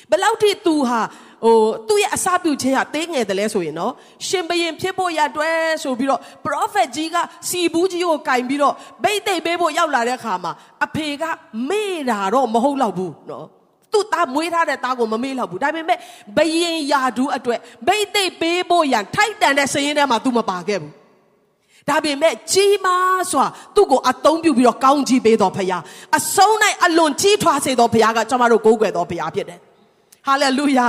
ဘယ်လောက်ထိသူဟာ ဟဟိုသူ့ရဲ့အစပြုခြင်းကသေးငယ်တယ်လဲဆိုရင်နော်ရှင်ဘရင်ဖြစ်ဖို့ရအတွက်ဆိုပြီးတော့ prophet ကြီးကစီဘူးကြီးကိုကင်ပြီးတော့ဗိတ်သိပ်ပေးဖို့ရောက်လာတဲ့အခါမှာအဖေကမေ့တာတော့မဟုတ်တော့ဘူးနော်သူ့သားမွေးထားတဲ့သားကိုမမေ့တော့ဘူးဒါပေမဲ့ဘယင်ယာဒူးအတွက်ဗိတ်သိပ်ပေးဖို့ရန်ထိုက်တန်တဲ့စရင်ထဲမှာ तू မပါခဲ့ဘူးဒါပေမဲ့ကြီးမားစွာသူ့ကိုအသုံးပြုပြီးတော့ကောင်းကြီးပေးတော်ဖခင်အဆုံး၌အလွန်ကြီးထွားစေတော်ဖခင်ကကျွန်တော်တို့ကိုးကွယ်တော်ဖခင်ဖြစ်တယ် ဟာလေလုယာ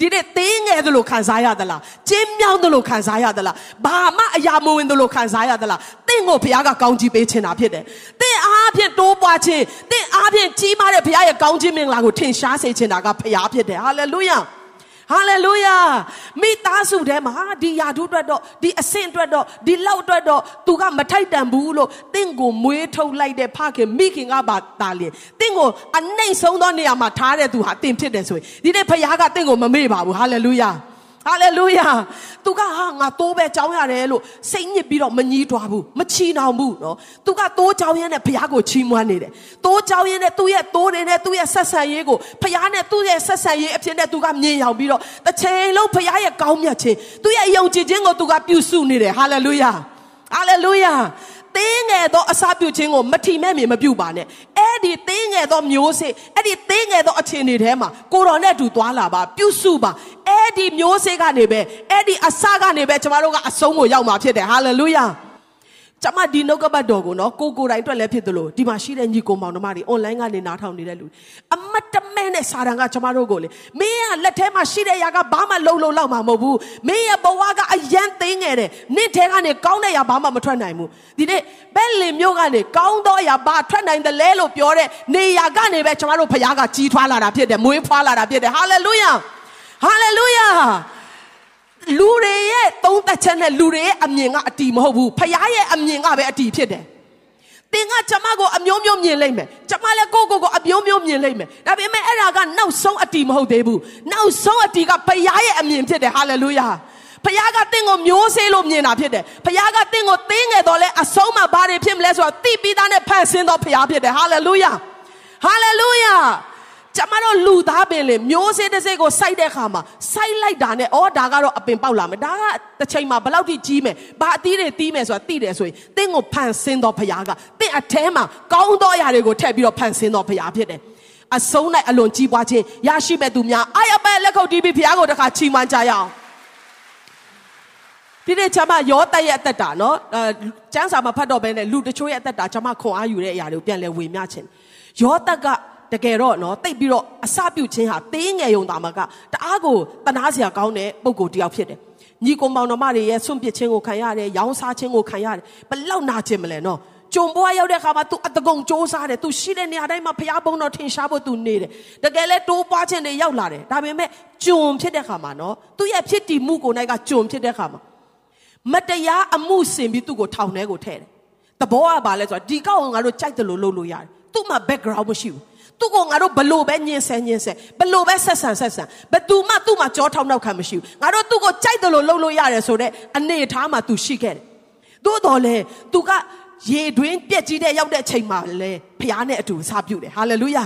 ဒီနေ့သေးငယ်သလိုခံစားရသလားကျင်းမြောင်းသလိုခံစားရသလားဘာမှအရာမဝင်သလိုခံစားရသလားတင့်ကိုဘုရားကကောင်းကြီးပေးချင်တာဖြစ်တယ်တင့်အားဖြင့်တိုးပွားခြင်းတင့်အားဖြင့်ကြီးမားတဲ့ဘုရားရဲ့ကောင်းကြီးမင်္ဂလာကိုထင်ရှားစေချင်တာကဘုရားဖြစ်တယ်ဟာလေလုယာ ဟာလေလုယာမိသားစုထဲမှာဒီယာဒုအတွက်တော့ဒီအဆင့်အတွက်တော့ဒီလောက်အတွက်တော့သူကမထိုက်တန်ဘူးလို့တင့်ကိုမွေးထုတ်လိုက်တဲ့ဖခင်မိခင်ကပါတာလေတင့်ကိုအနှိမ့်ဆုံးသောနေရာမှာထားတဲ့သူဟာတင်ဖြစ်တယ်ဆိုရင်ဒီနေ့ဖခင်ကတင့်ကိုမမေ့ပါဘူးဟာလေလုယာ ဟာလေလုယာသူကဟာငါတိုးပဲကြောင်းရတယ်လို့စိတ်ညစ်ပြီးတော့မငြီးတွားဘူးမချီနှောင်ဘူးနော်သူကတိုးကြောင်းရင်းနဲ့ဘုရားကိုချီးမွမ်းနေတယ်တိုးကြောင်းရင်းနဲ့သူ့ရဲ့တိုးတွေနဲ့သူ့ရဲ့ဆက်ဆံရေးကိုဘုရားနဲ့သူ့ရဲ့ဆက်ဆံရေးအဖြစ်နဲ့သူကမြင်ရောက်ပြီးတော့တစ်ချိန်လုံးဘုရားရဲ့ကောင်းမြတ်ခြင်းသူ့ရဲ့ယုံကြည်ခြင်းကိုသူကပြုစုနေတယ်ဟာလေလုယာဟာလေလုယာ တင်းငယ်သောအစာပြုခြင်းကိုမထီမဲ့မြင်မပြုပါနဲ့အဲ့ဒီတင်းငယ်သောမျိုးစေ့အဲ့ဒီတင်းငယ်သောအခြေအနေထဲမှာကိုတော်နဲ့အတူသွားလာပါပြုစုပါအဲ့ဒီမျိုးစေ့ကနေပဲအဲ့ဒီအစာကနေပဲကျမတို့ကအဆုံးကိုရောက်မှာဖြစ်တယ်ဟာလေလုယာ ကျမဒီနှုတ်ကပတ်တော်ကိုနော်ကိုကိုတိုင်အတွက်လည်းဖြစ်သလိုဒီမှာရှိတဲ့ညီကိုမောင်နှမတွေ online ကနေနားထောင်နေတဲ့လူအမတ်တမဲနဲ့စာတန်ကကျမတို့ကိုလေမင်းကလက်ထဲမှာရှိတဲ့ຢာကဘာမှလုံလုံလောက်မှာမဟုတ်ဘူးမင်းရဲ့ဘဝကအယမ်းသိငယ်တယ်နေ့ထဲကနေကောင်းတဲ့ຢာဘာမှမထွက်နိုင်ဘူးဒီနေ့ဘက်လင်မျိုးကနေကောင်းသောຢာဘာထွက်နိုင်တယ်လဲလို့ပြောတဲ့နေຢာကနေပဲကျမတို့ဖခင်ကကြီးထွားလာတာဖြစ်တယ်မွေးဖွားလာတာဖြစ်တယ်ဟာလေ လုယာဟာလေလုယာလူတွေရဲ့သုံးသက်ချက်နဲ့လူတွေရဲ့အမြင်ကအတီမဟုတ်ဘူးဖခင်ရဲ့အမြင်ကပဲအတီဖြစ်တယ်တင်ကကျမကိုအမျိုးမျိုးမြင်လိုက်မယ်ကျမလည်းကိုကိုကိုအမျိုးမျိုးမြင်လိုက်မယ်ဒါပေမဲ့အဲ့ဒါကနောက်ဆုံးအတီမဟုတ်သေးဘူးနောက်ဆုံးအတီကဖခင်ရဲ့အမြင်ဖြစ်တယ်ဟာလေလုယာဖခင်ကတင့်ကိုမျိုးစေးလို့မြင်တာဖြစ်တယ်ဖခင်ကတင့်ကိုတင်းငယ်တော့လဲအဆုံးမှာဘာတွေဖြစ်မလဲဆိုတော့တိပြီးသားနဲ့ဖန်ဆင်းတော့ဖခင်ဖြစ်တယ်ဟာလေလုယာဟာလေလုယာ ကျမတို့လူသားပင်လေမျိုးစေ့တစ်စိတ်ကိုစိုက်တဲ့ခါမှာစိုက်လိုက်တာနဲ့ဩဒါကတော့အပင်ပေါက်လာမယ်ဒါကတစ်ချိန်မှာဘယ်လောက်ထိကြီးမယ်ဘာအသီးတွေတီးမယ်ဆိုတာသိတယ်ဆိုရင်တင့်ကိုဖန်ဆင်းတော်ဖရားကတင့်အแทမှာကောင်းသောအရာတွေကိုထည့်ပြီးတော့ဖန်ဆင်းတော်ဖရားဖြစ်တယ်အဆုံး၌အလွန်ကြီးပွားခြင်းရရှိမဲ့သူများအာရပဲလက်ခုပ်တီးပြီးဖရားကိုတခါချီးမွမ်းကြရအောင်ဒီနေ့ကျွန်မရောတက်ရဲ့အသက်တာနော်အဲကျန်းစာမှာဖတ်တော့ဘဲနဲ့လူတချို့ရဲ့အသက်တာကျွန်မခွန်အားယူတဲ့အရာတွေကိုပြန်လဲဝေမျှခြင်းရောတက်က တကယ်တော့နော်တိတ်ပြီးတော့အစပြုတ်ခြင်းဟာသေးငယ်ယုံတာမကတအားကိုတနာစရာကောင်းတဲ့ပုံကိုတယောက်ဖြစ်တယ်ညီကောင်မောင်နှမတွေရဲ့ဆွန့်ပစ်ခြင်းကိုခံရတယ်ရောင်းစားခြင်းကိုခံရတယ်ဘလောက်နာခြင်းမလဲနော်ကြုံဘွားရောက်တဲ့အခါမှာ तू အတကုံစ조사တယ် तू ရှိတဲ့နေရာတိုင်းမှာဖျားပုံတော်ထင်ရှားဖို့ तू နေတယ်တကယ်လဲတိုးပွားခြင်းတွေရောက်လာတယ်ဒါပေမဲ့ကြုံဖြစ်တဲ့အခါမှာနော်သူ့ရဲ့ဖြစ်တည်မှုကိုနိုင်ကကြုံဖြစ်တဲ့အခါမှာမတရားအမှုစင်ပြီးသူ့ကိုထောင်ထဲကိုထည့်တယ်တဘောကဘာလဲဆိုတော့ဒီကောက်ငါတို့ကြိုက်တယ်လို့လုပ်လို့ရတယ်သူ့မှာ background မရှိဘူး သူ့ကိုငါတို့ဘလို့ပဲညင်ဆဲညင်ဆဲဘလို့ပဲဆက်ဆံဆက်ဆံဘသူမှသူ့မှာကြောထောက်နောက်ခံမရှိဘူးငါတို့သူ့ကိုကြိုက်တယ်လို့လုပ်လို့ရတယ်ဆိုတော့အနေထားမှာ तू ရှိခဲ့တယ်သို့တော်လဲ तू ကရေတွင်းပြက်ကြီးတဲ့ရောက်တဲ့ချိန်မှာလဲဖျားနဲ့အတူအစာပြုတယ်ဟာလေလုယာ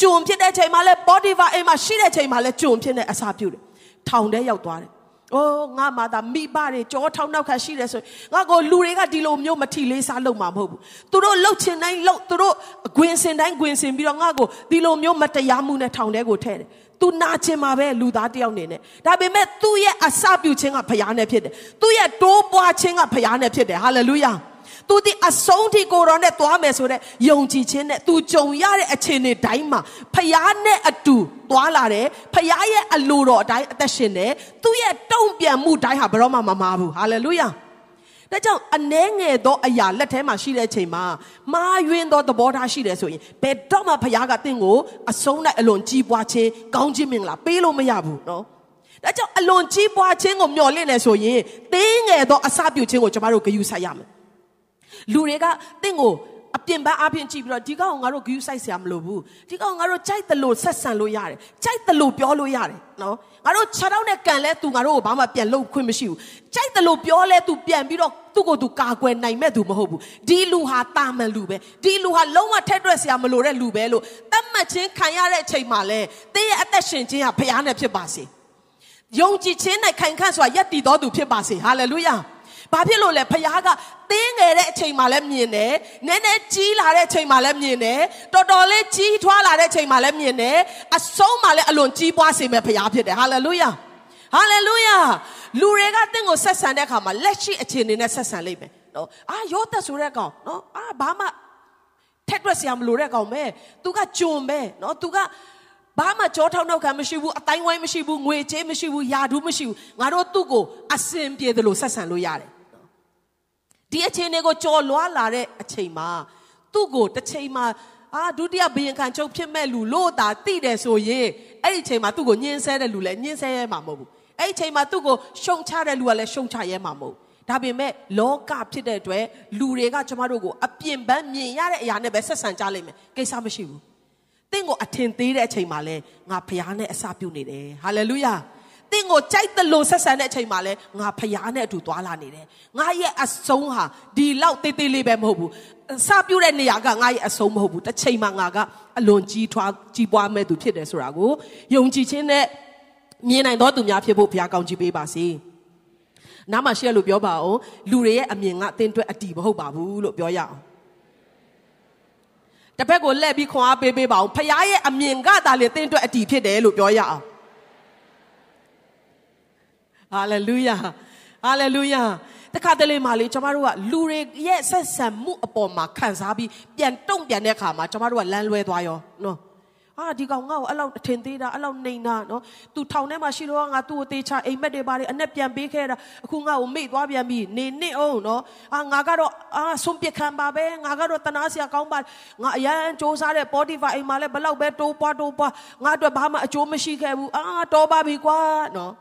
ဂျုံဖြစ်တဲ့ချိန်မှာလဲ Potiphar အိမ်မှာရှိတဲ့ချိန်မှာလဲဂျုံဖြစ်တဲ့အစာပြုတယ်ထောင်ထဲရောက်သွားတယ် အိုးငါမှသာမိဘတွေကြောထောင်းနောက်ခါရှိတယ်ဆိုငါကိုလူတွေကဒီလိုမျိုးမထီလေးစားလုပ်မှာမဟုတ်ဘူးသူတို့လှုပ်ချင်တိုင်းလှုပ်သူတို့ဂွင်စင်တိုင်းဂွင်စင်ပြီးတော့ငါကိုဒီလိုမျိုးမတရားမှုနဲ့ထောင်ထဲကိုထည့်တယ်သူနာကျင်မှာပဲလူသားတယောက်နေနဲ့ဒါပေမဲ့သူ့ရဲ့အစပြုခြင်းကဖရားနဲ့ဖြစ်တယ်သူ့ရဲ့တိုးပွားခြင်းကဖရားနဲ့ဖြစ်တယ်ဟာလေလုယာ သူဒီအဆုံးထိကိုရောနဲ့သွားမယ်ဆိုတဲ့ယုံကြည်ခြင်းနဲ့သူကြုံရတဲ့အခြေအနေတိုင်းမှာဖရားနဲ့အတူသွားလာတယ်ဖရားရဲ့အလိုတော်အတိုင်းအသက်ရှင်တယ်သူ့ရဲ့တုံ့ပြန်မှုတိုင်းဟာဘယ်တော့မှမမာဘူးဟာလေလုယာဒါကြောင့်အနှဲငယ်သောအရာလက်ထဲမှာရှိတဲ့အချိန်မှာမာယွင်းသောသဘောထားရှိတယ်ဆိုရင်ဘယ်တော့မှဖရားကတင့်ကိုအဆုံးနဲ့အလွန်ကြီးပွားခြင်းကောင်းခြင်းမင်္ဂလာပေးလို့မရဘူးနော်ဒါကြောင့်အလွန်ကြီးပွားခြင်းကိုမျှော်လင့်နေဆိုရင်သေးငယ်သောအစပြုခြင်းကိုကျမတို့ဂရုစိုက်ရမယ် လူတွေကတင့်ကိုအပြင်ပန်းအပြင်ကြည့်ပြီးတော့ဒီကောင်ငါတို့ဂယူးဆိုင်ဆရာမလိုဘူးဒီကောင်ငါတို့ကြိုက်တယ်လို့ဆက်ဆံလို့ရတယ်ကြိုက်တယ်လို့ပြောလို့ရတယ်နော်ငါတို့ခြေထောက်နဲ့ကန်လဲသူငါတို့ကိုဘာမှပြန်လုပ်ခွင့်မရှိဘူးကြိုက်တယ်လို့ပြောလဲသူပြန်ပြီးတော့သူ့ကိုသူကာကွယ်နိုင်မဲ့သူမဟုတ်ဘူးဒီလူဟာတာမန်လူပဲဒီလူဟာလုံးဝထက်တွက်ဆရာမလိုတဲ့လူပဲလို့တတ်မှတ်ခြင်းခံရတဲ့အချိန်မှာလဲတင်းရဲ့အသက်ရှင်ခြင်းဟာဖရားနဲ့ဖြစ်ပါစေဟယုံကြည်ခြင်း၌ခိုင်ခန့်စွာယက်တည်တော်သူဖြစ်ပါစေဟာလေလုယာ ဘာဖြစ်လို့လဲဖခင်ကတင်းငယ်တဲ့အချိန်မှလည်းမြင်တယ်နည်းနည်းကြီးလာတဲ့အချိန်မှလည်းမြင်တယ်တော်တော်လေးကြီးထွားလာတဲ့အချိန်မှလည်းမြင်တယ်အဆုံးမှလည်းအလွန်ကြီးပွားစေမဲ့ဖခင်ဖြစ်တယ်ဟာလေလုယာဟာလေလုယာလူတွေကတင့်ကိုဆက်ဆံတဲ့အခါမှာလက်ရှိအခြေအနေနဲ့ဆက်ဆံလိမ့်မယ်နော်အာယောသက်ဆိုတဲ့ကောင်နော်အာဘာမှထက်တွက်စရာမလိုတဲ့ကောင်ပဲသူကဂျွန်ပဲနော်သူကဘာမှကြောထောက်နောက်ခံမရှိဘူးအတိုင်းဝိုင်းမရှိဘူးငွေချေးမရှိဘူးယာဒူးမရှိဘူးငါတို့သူ့ကိုအစင်ပြေတယ်လို့ဆက်ဆံလို့ရတယ် ဒီအချိန်တွေကိုကြော်လွားလာတဲ့အချိန်မှာသူ့ကိုတစ်ချိန်မှာအာဒုတိယဘယင်ခံချုပ်ဖြစ်မဲ့လူလို့တာတိတယ်ဆိုရင်အဲ့ဒီအချိန်မှာသူ့ကိုညှင်းဆဲတဲ့လူလည်းညှင်းဆဲရဲမှာမဟုတ်ဘူးအဲ့ဒီအချိန်မှာသူ့ကိုရှုံချတဲ့လူကလည်းရှုံချရဲမှာမဟုတ်ဒါပေမဲ့လောကဖြစ်တဲ့အတွက်လူတွေကကျမတို့ကိုအပြင်ပန်းမြင်ရတဲ့အရာနဲ့ပဲဆက်ဆံကြလိမ့်မယ်ကိစ္စမရှိဘူးတင့်ကိုအထင်သေးတဲ့အချိန်မှာလဲငါဖျားနဲ့အစပြုတ်နေတယ်ဟာလေလုယာ တင့်ကိုကြိုက်တယ်လို့ဆက်ဆံတဲ့အချိန်မှာလဲငါဖျားနဲ့အတူသွားလာနေတယ်ငါရဲ့အဆုံးဟာဒီလောက်တေးသေးလေးပဲမဟုတ်ဘူးအစပြုတ်တဲ့နေရာကငါရဲ့အဆုံးမဟုတ်ဘူးတစ်ချိန်မှာငါကအလွန်ကြီးထွားကြီးပွားမဲ့သူဖြစ်တယ်ဆိုတာကိုယုံကြည်ခြင်းနဲ့မြင်နိုင်သောသူများဖြစ်ဖို့ဘုရားကောင်းချီးပေးပါစေနားမှာရှေ့လို့ပြောပါအောင်လူတွေရဲ့အမြင်ကအတင်းတွက်အတီမဟုတ်ပါဘူးလို့ပြောရအောင်တစ်ဖက်ကိုလှည့်ပြီးခွန်အားပေးပေးပါအောင်ဖခင်ရဲ့အမြင်ကသာလေတင်းအတွက်အတီဖြစ်တယ်လို့ပြောရအောင် ဟာလေလုယာဟာလေလုယာတခါတလေမှလေကျမတို့ကလူတွေရဲ့ဆက်ဆံမှုအပေါ်မှာခံစားပြီးပြန်တုံ့ပြန်တဲ့အခါမှာကျမတို့ကလမ်းလွဲသွားရောနော်အာဒီကောင်ငါ့ကိုအဲ့လောက်အထင်သေးတာအဲ့လောက်နှိမ်တာနော်သူထောင်ထဲမှာရှိတော့ငါသူ့ကိုတေချာအိမ်မက်တွေပါတယ်အနဲ့ပြန်ပေးခဲ့တာအခုငါ့ကိုမိတ်သွားပြန်ပြီနေနစ်အောင်နော်အာငါကတော့အာဆုံးပြခံပါပဲငါကတော့တနာစရာကောင်းပါငါအရန်စူးစားတဲ့ Spotify အိမ်မှာလည်းဘလောက်ပဲတိုးပွားတိုးပွားငါအတွက်ဘာမှအကျိုးမရှိခဲ့ဘူးအာတော်ပါပြီကွာနော်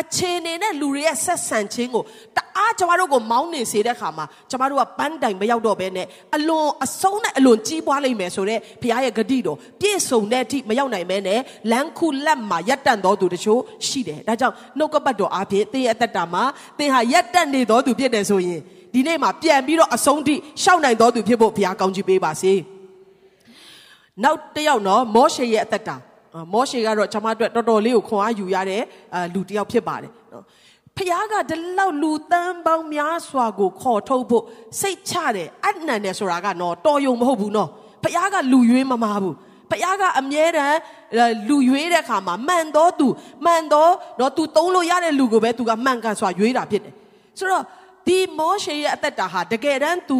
အခြေအနေနဲ့လူတွေရဲ့ဆက်ဆံခြင်းကိုတအားကျမတို့ကိုမောင်းနေစေတဲ့ခါမှာကျမတို့ကပန်းတိုင်မရောက်တော့ဘဲနဲ့အလွန်အဆုံးနဲ့အလွန်ကြီးပွားလိမ့်မယ်ဆိုတော့ဘုရားရဲ့ဂတိတော်ပြည့်စုံတဲ့အထိမရောက်နိုင်မဲနဲ့လမ်းခုလက်မှာရက်တန့်တော်သူတချို့ရှိတယ်။ဒါကြောင့်နှုတ်ကပတ်တော်အားဖြင့်သင်ရဲ့အသက်တာမှာသင်ဟာရက်တန့်နေတော်သူဖြစ်တယ်ဆိုရင်ဒီနေ့မှာပြန်ပြီးတော့အဆုံးထိရှောက်နိုင်တော်သူဖြစ်ဖို့ဘုရားကောင်းချီးပေးပါစေ။နောက်တစ်ယောက်နော်မောရှေရဲ့အသက်တာ မောရှေကတော့ကျွန်မအတွက်တော်တော်လေးကိုခွန်အားယူရတဲ့လူတစ်ယောက်ဖြစ်ပါတယ်နော်ဖခင်ကဒီလောက်လူတန်းပေါင်းများစွာကိုခေါ်ထုတ်ဖို့စိတ်ချတယ်အနံ့တယ်ဆိုတာကနော်တော်ယုံမဟုတ်ဘူးနော်ဖခင်ကလူရွေးမမာဘူးဖခင်ကအမြဲတမ်းလူရွေးတဲ့အခါမှာမှန်တော့သူမှန်တော့တော့သူသုံးလို့ရတဲ့လူကိုပဲသူကမှန်ကန်စွာရွေးတာဖြစ်တယ်ဆိုတော့ဒီမောရှေရဲ့အသက်တာဟာတကယ်တမ်းသူ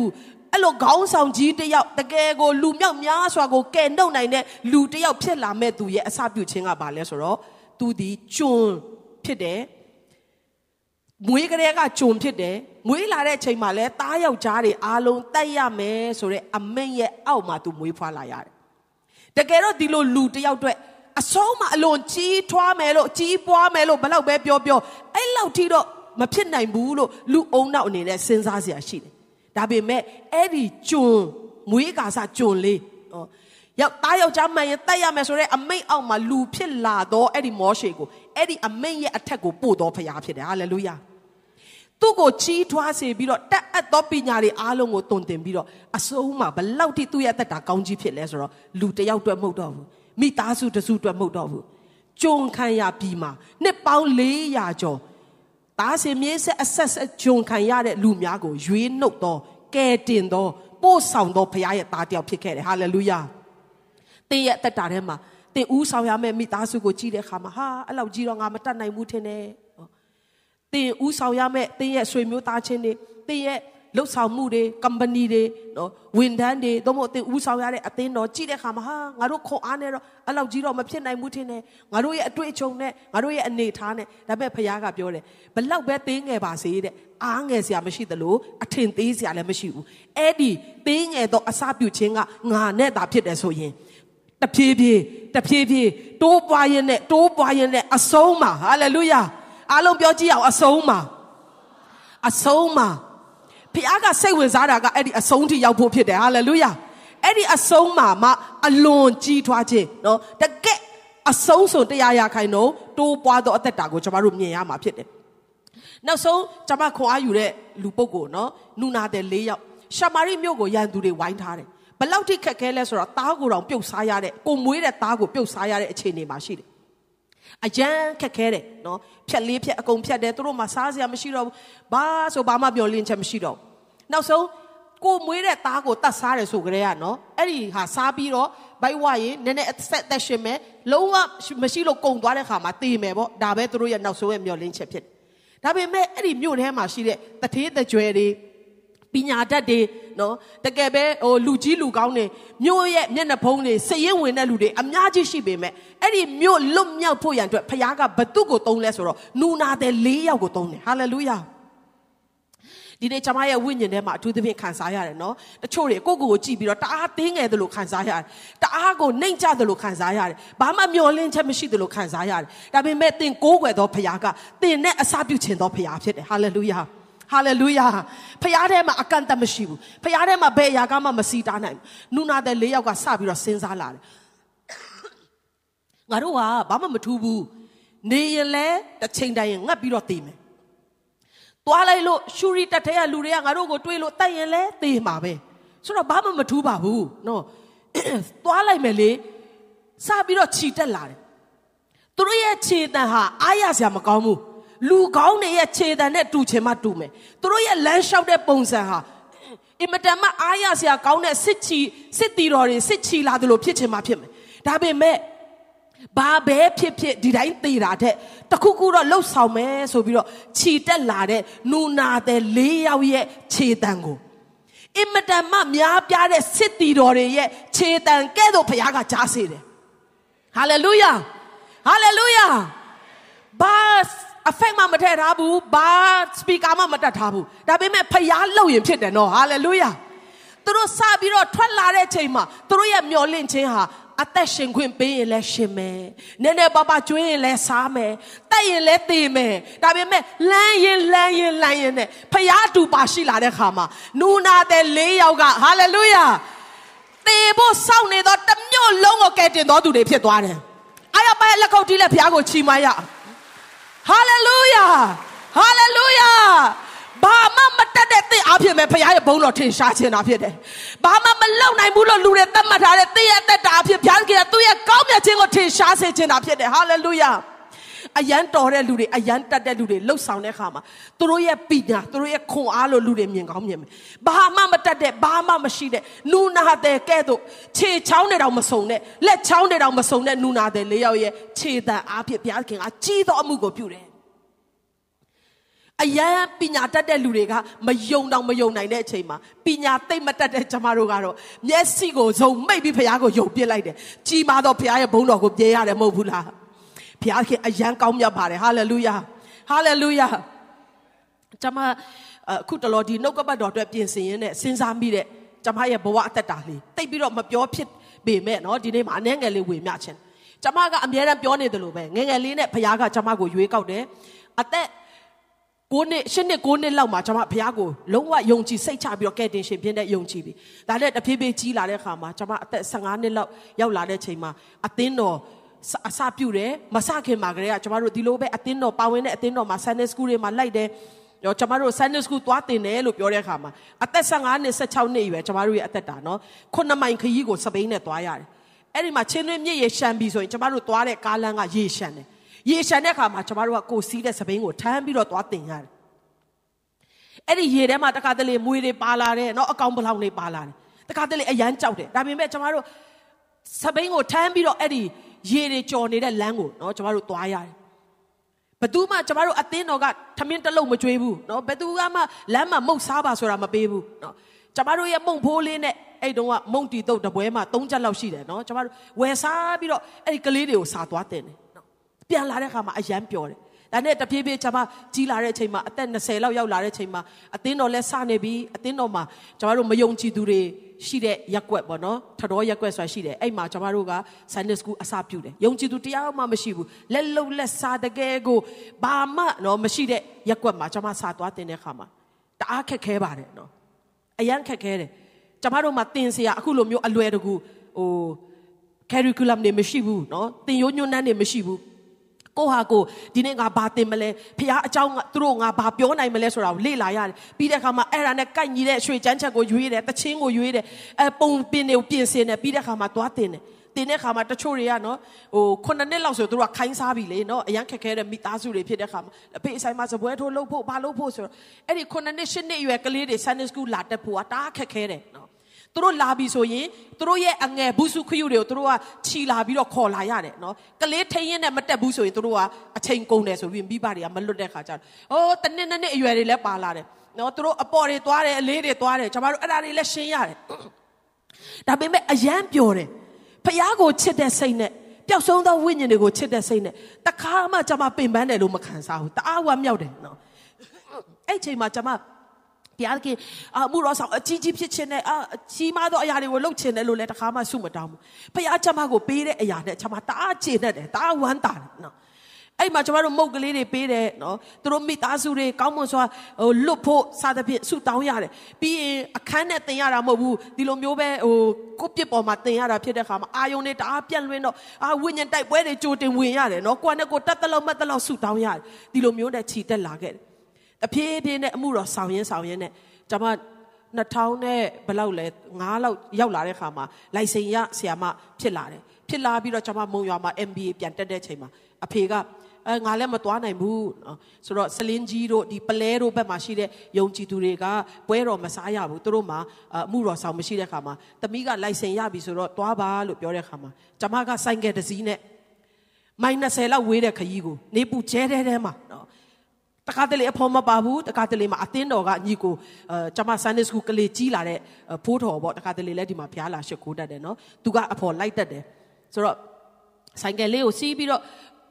အဲ့လိုခေါင်းဆောင်ကြီးတယောက်တကယ်ကိုလူမြောက်များစွာကိုကယ်နှုတ်နိုင်တဲ့လူတယောက်ဖြစ်လာမဲ့သူရဲ့အစပြုခြင်းကဘာလဲဆိုတော့သူဒီကျွန်ဖြစ်တယ်မွေးကလေးကဂျုံဖြစ်တယ်မွေးလာတဲ့အချိန်မှာလဲတားယောက်ျားတွေအားလုံးတိုက်ရမယ်ဆိုတဲ့အမိန့်ရဲ့အောက်မှာသူမွေးဖွားလာရတယ်တကယ်တော့ဒီလိုလူတယောက်အတွက်အဆုံးမအလွန်ကြီးထွားမယ်လို့ကြီးပွားမယ်လို့ဘလောက်ပဲပြောပြောအဲ့လောက်ထိတော့မဖြစ်နိုင်ဘူးလို့လူအုံနောက်အနေနဲ့စဉ်းစားစရာရှိတယ် ဒါပေမဲ့အဲ့ဒီဂျုံမွေးကာစဂျုံလေးဟောရောက်တားယောက်ျားမှန်ရင်တက်ရမယ်ဆိုတဲ့အမိန့်အောက်မှာလူဖြစ်လာတော့အဲ့ဒီမောရှေကိုအဲ့ဒီအမိန့်ရဲ့အထက်ကိုပို့တော်ဖရားဖြစ်တယ်ဟာလေလုယာသူ့ကိုချီးထွားစေပြီးတော့တက်အပ်သောပညာတွေအားလုံးကိုတုံတင်ပြီးတော့အစိုးမှာဘလောက်ထိသူ့ရဲ့အသက်တာကောင်းကြီးဖြစ်လဲဆိုတော့လူတယောက်အတွက်မဟုတ်တော့ဘူးမိသားစုတစုအတွက်မဟုတ်တော့ဘူးကြုံခံရပြီးမှနှစ်ပေါင်း400ကျော် သားစင်မြေးဆက်အဆက်ဆက်ဂျုံခံရတဲ့လူများကိုရွေးနှုတ်တော့ကဲတင်တော့ပို့ဆောင်တော့ဘုရားရဲ့သားတယောက်ဖြစ်ခဲ့တယ်ဟာလေလုယာတင်းရဲ့အသက်တာထဲမှာတင်းဦးဆောင်ရမယ့်မိသားစုကိုကြည့်တဲ့အခါမှာဟာအဲ့လောက်ကြီးတော့ငါမတတ်နိုင်ဘူးထင်တယ်တင်းဦးဆောင်ရမယ့်တင်းရဲ့ဆွေမျိုးသားချင်းတွေတင်းရဲ့ လှုပ်ဆောင်မှုတွေ company တွေနော်ဝန်ထမ်းတွေတို့မို့အတင်းဦးဆောင်ရတဲ့အသင်းတော်ကြည့်တဲ့အခါမှာဟာငါတို့ခွန်အားနဲ့တော့အဲ့လောက်ကြီးတော့မဖြစ်နိုင်ဘူးထင်တယ်ငါတို့ရဲ့အတွေ့အကြုံနဲ့ငါတို့ရဲ့အနေထားနဲ့ဒါပေမဲ့ဖခင်ကပြောတယ်ဘလောက်ပဲတင်းငယ်ပါစေတဲ့အားငယ်စရာမရှိသလိုအထင်သေးစရာလည်းမရှိဘူးအဲ့ဒီတင်းငယ်တော့အစပြုခြင်းကငါနဲ့သာဖြစ်တယ်ဆိုရင်တဖြည်းဖြည်းတဖြည်းဖြည်းတိုးပွားရင်နဲ့တိုးပွားရင်နဲ့အဆုံးမှာဟာလေလုယာအားလုံးပြောကြည့်အောင်အဆုံးမှာအဆုံးမှာ ဖခင်ကစိတ်ဝင်စားတာကအဲ့ဒီအဆုံးထိရောက်ဖို့ဖြစ်တယ်ဟာလေလုယာအဲ့ဒီအဆုံးမှာမှအလွန်ကြီးထွားခြင်းနော်တကက်အဆုံးစွန်တရားရခိုင်တော့တိုးပွားသောအသက်တာကိုကျွန်တော်တို့မြင်ရမှာဖြစ်တယ်နောက်ဆုံးကျွန်မခွန်အားယူတဲ့လူပုဂ္ဂိုလ်နော်နူနာတဲ့၄ယောက်ရှာမာရိမြို့ကိုရန်သူတွေဝိုင်းထားတယ်ဘလောက်ထိခက်ခဲလဲဆိုတော့တားကိုတောင်ပြုတ်စားရတဲ့ကိုမွေးတဲ့တားကိုပြုတ်စားရတဲ့အခြေအနေမှာရှိတယ် အရန်ခက်ခဲတယ်နော်ဖြက်လေးဖြက်အကုန်ဖြက်တယ်သူတို့မှစားစရာမရှိတော့ဘူးဘာဆိုဘာမှမျောလင်းချက်မရှိတော့ဘူးနောက်ဆုံးကိုမွေးတဲ့သားကိုတတ်စားတယ်ဆိုကြတဲ့ကနော်အဲ့ဒီဟာစားပြီးတော့ဘိုက်ဝရင်နည်းနည်းအသက်သက်ရှင်မဲ့လုံးဝမရှိလို့ကုံသွားတဲ့ခါမှာတေးမယ်ပေါ့ဒါပဲသူတို့ရဲ့နောက်ဆုံးရဲ့မျောလင်းချက်ဖြစ်တယ်ဒါပေမဲ့အဲ့ဒီမြို့ထဲမှာရှိတဲ့တထေးတကြွယ်တွေ ပညာတတ်တွေနော်တကယ်ပဲဟိုလူကြီးလူကောင်းတွေမြို့ရဲ့မျက်နှာဖုံးတွေစရင်ဝင်တဲ့လူတွေအများကြီးရှိပေမဲ့အဲ့ဒီမြို့လွတ်မြောက်ဖို့ရန်အတွက်ဖခင်ကဘသူ့ကိုသုံးလဲဆိုတော့နူနာတဲ့၄ယောက်ကိုသုံးတယ်ဟာလေလုယာဒီနေ့ကျွန်မရဲ့ဝိညာဉ်ထဲမှာအထူးသဖြင့်ခံစားရတယ်နော်တချို့တွေကိုကိုကိုကြည့်ပြီးတော့တအားတင်းငယ်တယ်လို့ခံစားရတယ်တအားကိုနှိမ်ကြတယ်လို့ခံစားရတယ်ဘာမှမျောလင်းချက်မရှိတယ်လို့ခံစားရတယ်ဒါပေမဲ့သင်ကိုးကွယ်သောဖခင်ကသင်နဲ့အစာပြုခြင်းသောဖခင်ဖြစ်တယ်ဟာလေလုယာ ဟာလေလုယာဖခင်ထဲမှာအကန့်အသတ်မရှိဘူးဖခင်ထဲမှာဘယ်အရာကမှမစီတားနိုင်ဘူးနုနာတဲ့၄ယောက်ကစပြီးတော့စဉ်းစားလာတယ်ငါတို့ကဘာမှမထူးဘူးနေရင်လဲတစ်ချိန်တိုင်းငတ်ပြီးတော့တည်မယ်သွားလိုက်လို့ရှူရီတက်ထဲကလူတွေကငါတို့ကိုတွေးလို့တိုက်ရင်လဲသေမှာပဲဆိုတော့ဘာမှမထူးပါဘူးနော်သွားလိုက်မယ်လေစပြီးတော့ခြီတက်လာတယ်သူတို့ရဲ့ခြေတံဟာအားရစရာမကောင်းဘူး လူကောင်းတွေရဲ့ခြေတံနဲ့တူချင်မှတူမယ်သူတို့ရဲ့လမ်းလျှောက်တဲ့ပုံစံဟာအင်မတန်မှအားရစရာကောင်းတဲ့စစ်ချီစစ်တီတော်တွေစစ်ချီလာတယ်လို့ဖြစ်ချင်မှဖြစ်မယ်ဒါပေမဲ့ဘာပဲဖြစ်ဖြစ်ဒီတိုင်းသေးတာတဲ့တခုခုတော့လှုပ်ဆောင်မယ်ဆိုပြီးတော့ခြီတက်လာတဲ့နူနာတဲ့၄ယောက်ရဲ့ခြေတံကိုအင်မတန်မှများပြားတဲ့စစ်တီတော်တွေရဲ့ခြေတံကဲ့သို့ဘုရားကကြားစေတယ်ဟာလေလုယာဟာလေလုယာဘာ အဖက်မှမထည့်ထားဘူးဘာစပီကာမှမတတ်ထားဘူးဒါပေမဲ့ဖျားလှုပ်ရင်ဖြစ်တယ်နော်ဟာလေလုယာသူတို့စပြီးတော့ထွက်လာတဲ့ချိန်မှာသူတို့ရဲ့မျောလင့်ခြင်းဟာအသက်ရှင်ခွင့်ပေးရင်လည်းရှင်မယ်နည်းနည်းပါးပါကျွေးရင်လည်းစားမယ်တက်ရင်လည်းသေမယ်ဒါပေမဲ့လမ်းရင်လမ်းရင်လမ်းရင်နဲ့ဖျားတူပါရှိလာတဲ့ခါမှာနူနာတဲ့၄ယောက်ကဟာလေလုယာသေဖို့စောင့်နေတော့တမျိုးလုံးကိုကယ်တင်တော်သူတွေဖြစ်သွားတယ်အားရပါလက်ခုပ်တီးလက်ဖျားကိုချီးမွမ်းရအောင် ဟာလေလုယာဟာလေလုယာဘာမှမတက်တဲ့သင်အားဖြင့်ပဲဖခင်ရဲ့ဘုန်းတော်ထင်ရှားခြင်းတာဖြစ်တယ်။ဘာမှမလုပ်နိုင်ဘူးလို့လူတွေသတ်မှတ်ထားတဲ့သင်ရဲ့အသက်တာအဖြစ်ဘုရားကသူ့ရဲ့ကောင်းမြတ်ခြင်းကိုထင်ရှားစေခြင်းတာဖြစ်တယ်။ဟာလေလုယာ။ အယံတော်တဲ့လူတွေအယံတက်တဲ့လူတွေလှုပ်ဆောင်တဲ့အခါမှာသူတို့ရဲ့ပညာသူတို့ရဲ့ခွန်အားလို့လူတွေမြင်ကောင်းမြင်မယ်။ဘာမှမတက်တဲ့ဘာမှမရှိတဲ့နူနာတဲ့ကဲ့သို့ခြေချောင်းတွေတောင်မစုံတဲ့လက်ချောင်းတွေတောင်မစုံတဲ့နူနာတဲ့လေးယောက်ရဲ့ခြေတံအားဖြင့်ဘုရားခင်ကကြီးသောအမှုကိုပြုတယ်အယံပညာတတ်တဲ့လူတွေကမယုံတော့မယုံနိုင်တဲ့အချိန်မှာပညာသိမ့်မတတ်တဲ့ကျမတို့ကတော့မျက်စိကိုဇုံမိတ်ပြီးဘုရားကိုယုံပြစ်လိုက်တယ်ကြီးမားတော့ဘုရားရဲ့ဘုန်းတော်ကိုပြေးရတယ်မဟုတ်ဘူးလား ဘုရားခင်အယံကောင်းမြတ်ပါတယ်ဟာလေလုယာဟာလေလုယာကျွန်မအခုတတော်ဒီနှုတ်ကပတ်တော်အတွက်ပြင်ဆင်ရင်းနဲ့စဉ်းစားမိတဲ့ကျွန်မရဲ့ဘဝအသက်တာလေးတိတ်ပြီးတော့မပြောဖြစ်ပေမဲ့နော်ဒီနေ့မှာအနှဲငယ်လေးဝေမျှခြင်းကျွန်မကအများရန်ပြောနေတယ်လို့ပဲငငယ်လေးနဲ့ဘုရားကကျွန်မကိုရွေးကောက်တယ်အသက်9နှစ်10နှစ်9နှစ်လောက်မှာကျွန်မဘုရားကိုလုံးဝယုံကြည်စိတ်ချပြီးတော့ကဲတင်ရှင်ဖြစ်တဲ့ယုံကြည်ပြီဒါနဲ့တဖြည်းဖြည်းကြီးလာတဲ့အခါမှာကျွန်မအသက်15နှစ်လောက်ရောက်လာတဲ့ချိန်မှာအသင်းတော် အစပြုတယ်မစခင်မှာကလေးကကျမတို့ဒီလိုပဲအတင်းတော်ပါဝင်တဲ့အတင်းတော်မှာ Sunday School တွေမှာလိုက်တယ်တော့ကျမတို့ Sunday School သွားတင်တယ်လို့ပြောတဲ့အခါမှာအသက်15နှစ်16နှစ်ပဲကျမတို့ရဲ့အသက်တာနော်ခုနှစ်မိုင်ခရီးကိုစပိန်နဲ့သွားရတယ်အဲ့ဒီမှာချင်းတွင်းမြစ်ရေရှမ်းပြီဆိုရင်ကျမတို့သွားတဲ့ကားလမ်းကရေရှမ်းတယ်ရေရှမ်းတဲ့အခါမှာကျမတို့ကကိုစီးတဲ့စပိန်ကိုထမ်းပြီးတော့သွားတင်ရတယ်အဲ့ဒီရေထဲမှာတခါတလေမွေတွေပါလာတယ်နော်အကောင်ပလောင်တွေပါလာတယ်တခါတလေအရန်ကြောက်တယ်ဒါပေမဲ့ကျမတို့စပိန်ကိုထမ်းပြီးတော့အဲ့ဒီ ရေတွေကြော်နေတဲ့လမ်းကိုနော်ကျမတို့သွားရတယ်။ဘသူမှကျမတို့အသင်းတော်ကထမင်းတလုံးမကြွေးဘူးနော်ဘသူကမှလမ်းမှာမုတ်စားပါဆိုတာမပေးဘူးနော်ကျမတို့ရဲ့မုံဖိုးလေးနဲ့အဲ့တုန်းကမုံတီတုတ်တပွဲမှာ၃ချက်လောက်ရှိတယ်နော်ကျမတို့ဝယ်စားပြီးတော့အဲ့ဒီကလေးတွေကိုစားသွားတင်တယ်နော်ပြန်လာတဲ့အခါမှာအယမ်းပျော်တယ်ဒါနဲ့တပြေးပြေးကျွန်မကြီးလာတဲ့အချိန်မှာအသက်20လောက်ရောက်လာတဲ့အချိန်မှာအသင်းတော်လဲစနေပြီအသင်းတော်မှာကျွန်တော်တို့မယုံကြည်သူတွေ ရှိတဲ့ရက်ွက်ပေါ့နော်ထတော်ရက်ွက်ဆိုတာရှိတယ်အဲ့မှာကျွန်တော်တို့က Sunday School အစပြုတယ်ယုံကြည်သူတရားမှမရှိဘူးလက်လုံလက်စားတကယ်ကိုဘာမှနော်မရှိတဲ့ရက်ွက်မှာကျွန်မစာသွားတင်တဲ့ခါမှာတအားခက်ခဲပါတယ်နော်အရန်ခက်ခဲတယ်ကျွန်မတို့မှာတင်စရာအခုလိုမျိုးအလွယ်တကူဟို curriculum တွေမရှိဘူးနော်သင်ရိုးညွှန်းနှန်းတွေမရှိဘူး ကိုဟာကိုဒီနေ့ငါဘာတင်မလဲဖះအကြောင်းသူတို့ငါဘာပြောနိုင်မလဲဆိုတာကိုလေ့လာရတယ်ပြီးတဲ့အခါမှာအဲ့ဒါနဲ့ကိုက်ညီတဲ့ရွှေချမ်းချက်ကိုရွေးတယ်တချင်းကိုရွေးတယ်အပုံပင်တွေကိုပြင်ဆင်တယ်ပြီးတဲ့အခါမှာသွားတင်တယ်တင်တဲ့ခါမှာတချို့တွေကနော်ဟိုခုနှစ်နှစ်လောက်ဆိုသူတို့ကခိုင်းစားပြီလေနော်အရန်ခက်ခဲတဲ့မိသားစုတွေဖြစ်တဲ့ခါမှာအဖေအဆိုင်မှာစပွဲထိုးလုပ်ဖို့ဘာလုပ်ဖို့ဆိုတော့အဲ့ဒီခုနှစ်နှစ်ရှစ်နှစ်အရွယ်ကလေးတွေ Sunday School လာတက်ဖို့ကတအားခက်ခဲတယ်နော် သူတို့လာပြီဆိုရင်သူတို့ရဲ့အငယ်ဘူးစုခရုတွေကိုသူတို့ကခြီလာပြီးတော့ခေါ်လာရတယ်နော်ကလေးထိရင်နဲ့မတက်ဘူးဆိုရင်သူတို့ကအချိန်ကုန်တယ်ဆိုပြီးမိဘတွေကမလွတ်တဲ့ခါကျတော့ဟိုတနစ်နှစ်အရွယ်တွေလည်းပါလာတယ်နော်သူတို့အပေါ်တွေသွားတယ်အလေးတွေသွားတယ်ကျွန်တော်တို့အဲ့ဒါတွေလည်းရှင်းရတယ်ဒါပေမဲ့အယမ်းပျော်တယ်ဖះကိုချစ်တဲ့စိတ်နဲ့ပျောက်ဆုံးသောဝိညာဉ်တွေကိုချစ်တဲ့စိတ်နဲ့တခါမှကျွန်မပင်ပန်းတယ်လို့မခံစားဘူးတအားဝမ်းမြောက်တယ်နော်အဲ့ချိန်မှာကျွန်မ ဘုရားခင်အမှုတော်ဆောင်အကြီးကြီးဖြစ်ခြင်းနဲ့အကြီးမားသောအရာတွေကိုလုပ်ခြင်းနဲ့လို့လည်းတခါမှဆုမတောင်းဘူးဘုရားကျွန်မကိုပေးတဲ့အရာနဲ့ကျွန်မတအားကျေနပ်တယ်တအားဝမ်းသာတယ်နော်အဲ့မှာကျွန်တော်တို့မုတ်ကလေးတွေပေးတယ်နော်သူတို့မိသားစုတွေကောင်းမွန်စွာဟိုလွတ်ဖို့စသဖြင့်ဆုတောင်းရတယ်ပြီးရင်အခန်းနဲ့တင်ရတာမဟုတ်ဘူးဒီလိုမျိုးပဲဟိုကိုပြစ်ပေါ်မှာတင်ရတာဖြစ်တဲ့ခါမှာအာယုန်တွေတအားပြန့်လွင့်တော့အာဝိညာဉ်တိုက်ပွဲတွေကြိုတင်ဝင်ရတယ်နော်ကိုယ်နဲ့ကိုတက်တလုံးမတ်တလုံးဆုတောင်းရတယ်ဒီလိုမျိုးနဲ့ခြိတက်လာခဲ့တယ် တဖြည်းဖြည်းနဲ့အမှုတော်ဆောင်ရင်းဆောင်ရင်းနဲ့ကျွန်မ2000နဲ့ဘယ်လောက်လဲ9လောက်ရောက်လာတဲ့ခါမှာလိုင်စင်ရဆရာမဖြစ်လာတယ်ဖြစ်လာပြီးတော့ကျွန်မမုံရွာမှာ MBA ပြန်တက်တဲ့ချိန်မှာအဖေကအဲငါလည်းမသွားနိုင်ဘူးဆိုတော့စလင်းကြီးတို့ဒီပလဲတို့ဘက်မှာရှိတဲ့ယုံကြည်သူတွေကပွဲတော်မစားရဘူးသူတို့မှာအမှုတော်ဆောင်မရှိတဲ့ခါမှာတမီးကလိုင်စင်ရပြီဆိုတော့သွားပါလို့ပြောတဲ့ခါမှာကျွန်မကဆိုင်ကယ်တစ်စီးနဲ့မိုင်20လောက်ဝေးတဲ့ခရီးကိုနေပူကျဲတဲ့ထဲမှာနော် တခါတလေအဖော်မပါဘူးတခါတလေမှာအတင်းတော်ကညီကိုအဲကျွန်မ Sunday School ကလေးကြီးလာတဲ့ဖိုးတော်ပေါ့တခါတလေလည်းဒီမှာဖျားလာရှစ်ခိုးတတ်တယ်နော်သူကအဖော်လိုက်တတ်တယ်ဆိုတော့ဆိုင်ကယ်လေးကိုစီးပြီးတော့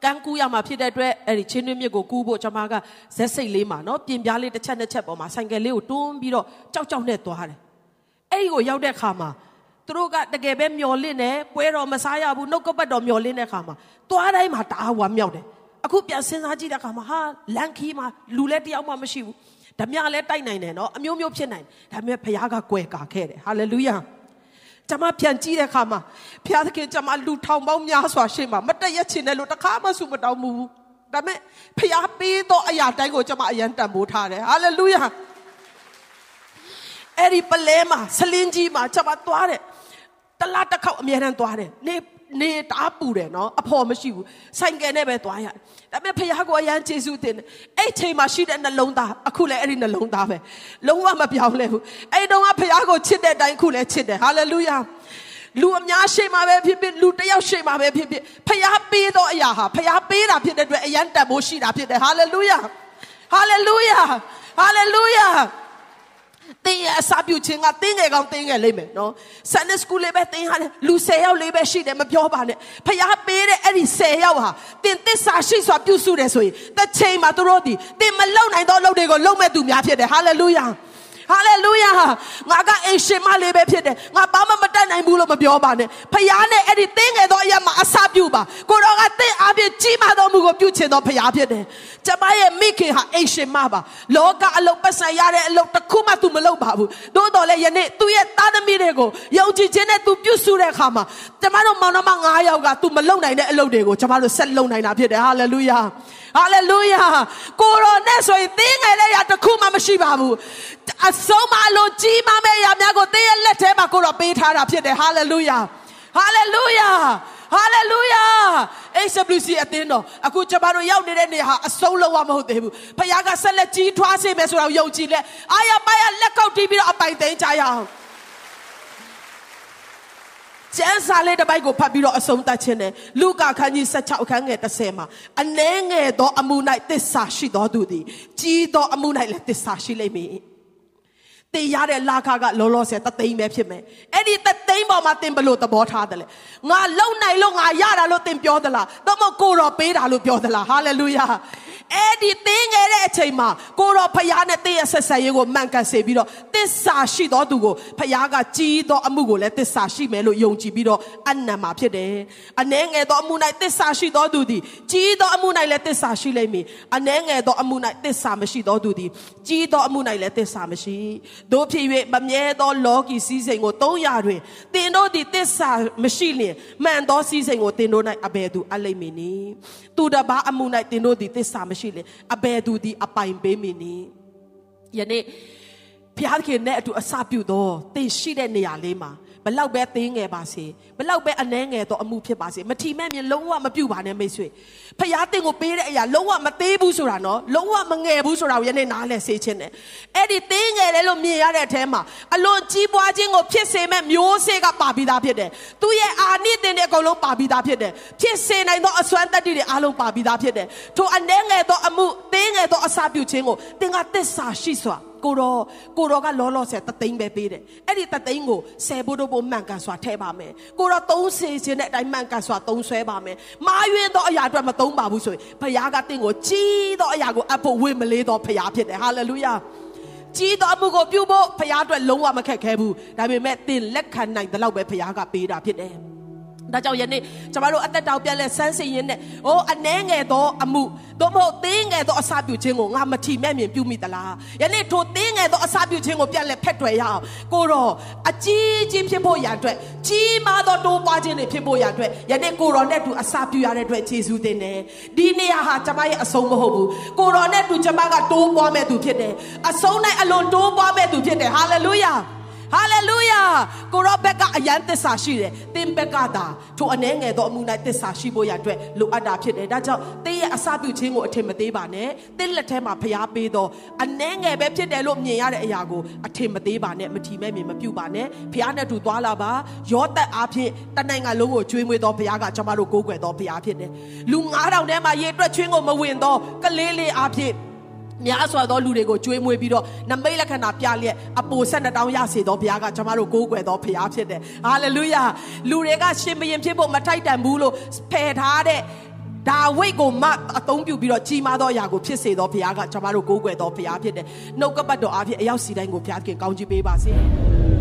ကန်းကူးရမှာဖြစ်တဲ့အတွက်အဲ့ဒီချင်းတွင်းမြစ်ကိုကူးဖို့ကျွန်မကဇက်စိတ်လေးမှာနော်ပြင်ပြားလေးတစ်ချက်တစ်ချက်ပေါ်မှာဆိုင်ကယ်လေးကိုတွန်းပြီးတော့ကြောက်ကြောက်နဲ့သွားတယ်အဲ့ဒီကိုရောက်တဲ့ခါမှာသူတို့ကတကယ်ပဲမျောလင့်တယ်ပွဲတော်မစားရဘူးနှုတ်ကပတ်တော်မျောလင့်တဲ့ခါမှာသွားတိုင်းမှာတအားဝမ်းမြောက်တယ် အခုပြန်စဉ်းစားကြည့်တဲ့အခါမှာဟာလန်ခီမှာလူလည်းတယောက်မှမရှိဘူးဓမြလည်းတိုက်နိုင်တယ်နော်အမျိုးမျိုးဖြစ်နိုင်တယ်ဒါပေမဲ့ဘုရားကကွယ်ကာခဲ့တယ်ဟာလေလုယာကျွန်မပြန်ကြည့်တဲ့အခါမှာဘုရားသခင်ကျွန်မလူထောင်ပေါင်းများစွာရှေ့မှာမတည့်ရချင်တယ်လို့တခါမှဆုမတောင်းဘူးဒါပေမဲ့ဘုရားပေးသောအရာတိုင်းကိုကျွန်မအယံတန်ဖိုးထားတယ်ဟာလေလုယာအဲ့ဒီပလဲမှာဆလင်းကြီးမှာကျွန်မသွားတယ်တလားတစ်ခေါက်အမြဲတမ်းသွားတယ်နေ နေတားပူတယ်နော်အဖော်မရှိဘူးဆိုင်ကယ်နဲ့ပဲသွားရတယ်ဒါပေမဲ့ဖခင်ကိုအရန်ကျေးဇူးတင်တယ်အဲ့ချိန်မှာရှိတဲ့နှလုံးသားအခုလည်းအဲ့ဒီနှလုံးသားပဲလုံးဝမပြောင်းလဲဘူးအဲ့တုန်းကဖခင်ကိုချစ်တဲ့အတိုင်းအခုလည်းချစ်တယ်ဟာလေလုယာလူအများရှိမှပဲဖြစ်ဖြစ်လူတယောက်ရှိမှပဲဖြစ်ဖြစ်ဖခင်ပေးသောအရာဟာဖခင်ပေးတာဖြစ်တဲ့အတွက်အရန်တတ်ဖို့ရှိတာဖြစ်တယ်ဟာလေလုယာဟာလေလုယာဟာလေလုယာ တင်းရဲ့အစာပြုခြင်းကတင်းငယ်ကောင်းတင်းငယ်လိမ့်မယ်နော် Sunday school လေးပဲတင်းရတယ်လူ10ယောက်လေးပဲရှိတယ်မပြောပါနဲ့ဖခင်ပေးတဲ့အဲ့ဒီ10ယောက်ဟာတင်းသစ္စာရှိစွာပြုစုတယ်ဆိုရင်တစ်ချိန်မှာသူတို့ဒီတင်းမလုံနိုင်သောလုပ်တွေကိုလုပ်မဲ့သူများဖြစ်တယ် hallelujah ဟာလေလုယာငါကအိမ်ရှင်မလေးပဲဖြစ်တယ်ငါဘာမှမတတ်နိုင်ဘူးလို့မပြောပါနဲ့ဖခင်နဲ့အဲ့ဒီသင်ငယ်သောအရာမှာအစပြုပါကိုတော်ကသင်အားဖြင့်ကြီးမားသောမှုကိုပြုချင်သောဖခင်ဖြစ်တယ်ကျမရဲ့မိခင်ဟာအိမ်ရှင်မပါလောကအလုပ်ပတ်ဆိုင်ရတဲ့အလုပ်တစ်ခုမှသူမလုပ်ပါဘူးသို့တော်လည်းယနေ့သူရဲ့သားသမီးတွေကိုယုံကြည်ခြင်းနဲ့သူပြုစုတဲ့အခါမှာကျမတို့မောင်နှမ9ယောက်ကသူမလုပ်နိုင်တဲ့အလုပ်တွေကိုကျမတို့ဆက်လုပ်နိုင်တာဖြစ်တယ်ဟာလေလုယာ ဟာလေလုယာကိုရောနဲ့ဆိုရင်တင်းငယ်တဲ့ရတခုမှမရှိပါဘူးအဆုံးမလို့ကြီးမမဲ့ရများကိုတင်းရဲ့လက်ထဲမှာကိုရောပေးထားတာဖြစ်တယ်ဟာလေလုယာဟာလေလုယာဟာလေလုယာ HWC အသင်းတော်အခုကျမတို့ရောက်နေတဲ့နေရာဟာအဆုံးလုံးဝမဟုတ်သေးဘူးဖခင်ကဆက်လက်ကြီးထွားစေမယ်ဆိုတော့ယုံကြည်လက်အာရပါရလက်ကောက်တီးပြီးတော့အပိုင်သိမ်းကြရအောင် ကျမ်းစာလေးတစ်ပိုက်ကိုဖတ်ပြီးတော့အဆုံးသတ်ခြင်းနဲ့လူကာခန်းကြီး16အခန်းငယ်30မှာအနှဲငယ်သောအမှု၌တစ္ဆာရှိသောသူသည်ကြီးသောအမှု၌လည်းတစ္ဆာရှိလိမ့်မည်တင်ရတဲ့လာခကလောလောဆယ်တသိန်းပဲဖြစ်မယ်အဲ့ဒီတသိန်းပေါ်မှာတင်ဘလို့သဘောထားတယ်လေငါလုံနိုင်လို့ငါရတာလို့တင်ပြောသလားတော့မကိုတော့ပေးတာလို့ပြောသလားဟာလေလုယာ အဲ့ဒီသင်ငယ်တဲ့အချိန်မှာကိုတော့ဖခင်နဲ့တင်းရဲ့ဆက်ဆက်ရေးကိုမှန်ကန်စေပြီးတော့တစ္ဆာရှိသောသူကိုဖခင်ကကြီးသောအမှုကိုလည်းတစ္ဆာရှိမယ်လို့ယုံကြည်ပြီးတော့အနံမှာဖြစ်တယ်။အနှဲငယ်သောအမှု၌တစ္ဆာရှိသောသူသည်ကြီးသောအမှု၌လည်းတစ္ဆာရှိလိမ့်မည်။အနှဲငယ်သောအမှု၌တစ္ဆာမရှိသောသူသည်ကြီးသောအမှု၌လည်းတစ္ဆာမရှိ။တို့ဖြစ်၍မမြဲသောလောကီစည်းစိမ်ကို300တွင်တင်တို့သည်တစ္ဆာမရှိလျင်မှန်သောစည်းစိမ်ကိုတင်တို့၌အဘယ်သူအလိမ့်မည်နည်း။သူတပါအမှု၌တင်တို့သည်တစ္ဆာမရှိလျင်အဘယ်သူသည်အပိုင်ပေးမည်နည်း။ယနေ့ဘုရားခင်နဲ့အတူအစပြုသောသင်ရှိတဲ့နေရာလေးမှာ ဘလောက်ပဲသေးငယ်ပါစေဘလောက်ပဲအနှဲငယ်တော့အမှုဖြစ်ပါစေမထီမဲ့မြင်လုံးဝမပြုတ်ပါနဲ့မိတ်ဆွေဖျားတင်ကိုပေးတဲ့အရာလုံးဝမသေးဘူးဆိုတာနော်လုံးဝမငယ်ဘူးဆိုတာကိုယနေ့နားလဲစေခြင်းတယ်အဲ့ဒီသေးငယ်တယ်လို့မြင်ရတဲ့အထဲမှာအလွန်ကြီးပွားခြင်းကိုဖြစ်စေမဲ့မျိုးစေ့ကပါပြီးသားဖြစ်တယ်သူရဲ့အာနိသင်တဲ့အကုန်လုံးပါပြီးသားဖြစ်တယ်ဖြစ်စေနိုင်သောအစွမ်းတတ္တိတွေအားလုံးပါပြီးသားဖြစ်တယ်ထိုအနှဲငယ်သောအမှုသေးငယ်သောအစာပြုခြင်းကိုသင်ကသစ္စာရှိစွာ ကိုတော့ကိုတော့ကလောလောဆယ်တသိန်းပဲပေးတယ်အဲ့ဒီတသိန်းကိုဆယ်ဖို့တော့ဖို့မှန်ကန်စွာထည့်ပါမယ်ကိုတော့သုံးစေခြင်းတဲ့အတိုင်းမှန်ကန်စွာသုံးဆွဲပါမယ်မာရွေးသောအရာအတွက်မသုံးပါဘူးဆိုရင်ဘုရားကတင့်ကိုကြီးသောအရာကိုအပ်ဖို့ဝေမလေးသောဘုရားဖြစ်တယ်ဟာလေလုယာကြီးတော်မှုကိုပြုဖို့ဘုရားအတွက်လုံးဝမခက်ခဲဘူးဒါပေမဲ့သင်လက်ခံနိုင်တဲ့လောက်ပဲဘုရားကပေးတာဖြစ်တယ် ဒါကြောင့်ယနေ့ကျမတို့အသက်တောင်ပြက်လက်ဆန်းစင်ရင်းနဲ့ဟိုအနှဲငယ်သောအမှုသို့မဟုတ်သေးငယ်သောအစာပြုခြင်းကိုငါမထီမဲ့မြင်ပြုမိသလားယနေ့ထိုသေးငယ်သောအစာပြုခြင်းကိုပြက်လက်ဖက်တွယ်ရအောင်ကိုတော့အကြီးကြီးဖြစ်ဖို့ရန်အတွက်ကြီးမားသောတိုးပွားခြင်းတွေဖြစ်ဖို့ရန်အတွက်ယနေ့ကိုတော်နဲ့တူအစာပြုရတဲ့အတွက်ယေရှုတင်တယ်ဒီနေရာဟာကျမရဲ့အဆုံးမဟုတ်ဘူးကိုတော်နဲ့တူကျမကတိုးပွားမဲ့သူဖြစ်တယ်အဆုံး၌အလွန်တိုးပွားမဲ့သူဖြစ်တယ်ဟာလေလုယာ ဟာလေလုယာကိုရောဘက်ကအယံသစ္စာရှိတယ်သင်ဘက်ကသာထိုအနှဲငယ်သောအမှု၌သစ္စာရှိဖို့ရအတွက်လိုအပ်တာဖြစ်တယ်ဒါကြောင့်သင်ရဲ့အစပြုခြင်းကိုအထင်မသေးပါနဲ့သင်လက်ထဲမှာဖျားပေးသောအနှဲငယ်ပဲဖြစ်တယ်လို့မြင်ရတဲ့အရာကိုအထင်မသေးပါနဲ့မထီမဲ့မြင်မပြုတ်ပါနဲ့ဖျားနဲ့တူသွားလာပါရောသက်အားဖြင့်တနိုင်ငံလုံးကိုကျွေးမွေးသောဖျားကကျွန်တော်တို့ကိုးကွယ်သောဖျားဖြစ်တယ်လူ9000ထဲမှာရေတွက်ချင်းကိုမဝင်သောကလေးလေးအားဖြင့် များစွာသောလူတွေကိုကြွေးမွေးပြီးတော့နမိတ်လက္ခဏာပြလျက်အပိုဆက်နှစ်တောင်းရစေသောဘုရားကကျွန်တော်တို့ကိုးကွယ်သောဘုရားဖြစ်တယ်။ဟာလေလုယာ။လူတွေကရှင်ဘရင်ဖြစ်ဖို့မထိုက်တန်ဘူးလို့ဖယ်ထားတဲ့ဒါဝိတ်ကိုမအသုံးပြုပြီးတော့ကြီးမားသောအရာကိုဖြစ်စေသောဘုရားကကျွန်တော်တို့ကိုးကွယ်သောဘုရားဖြစ်တယ်။နှုတ်ကပတ်တော်အားဖြင့်အရောက်စီတိုင်းကိုဘုရားခင်ကောင်းချီးပေးပါစေ။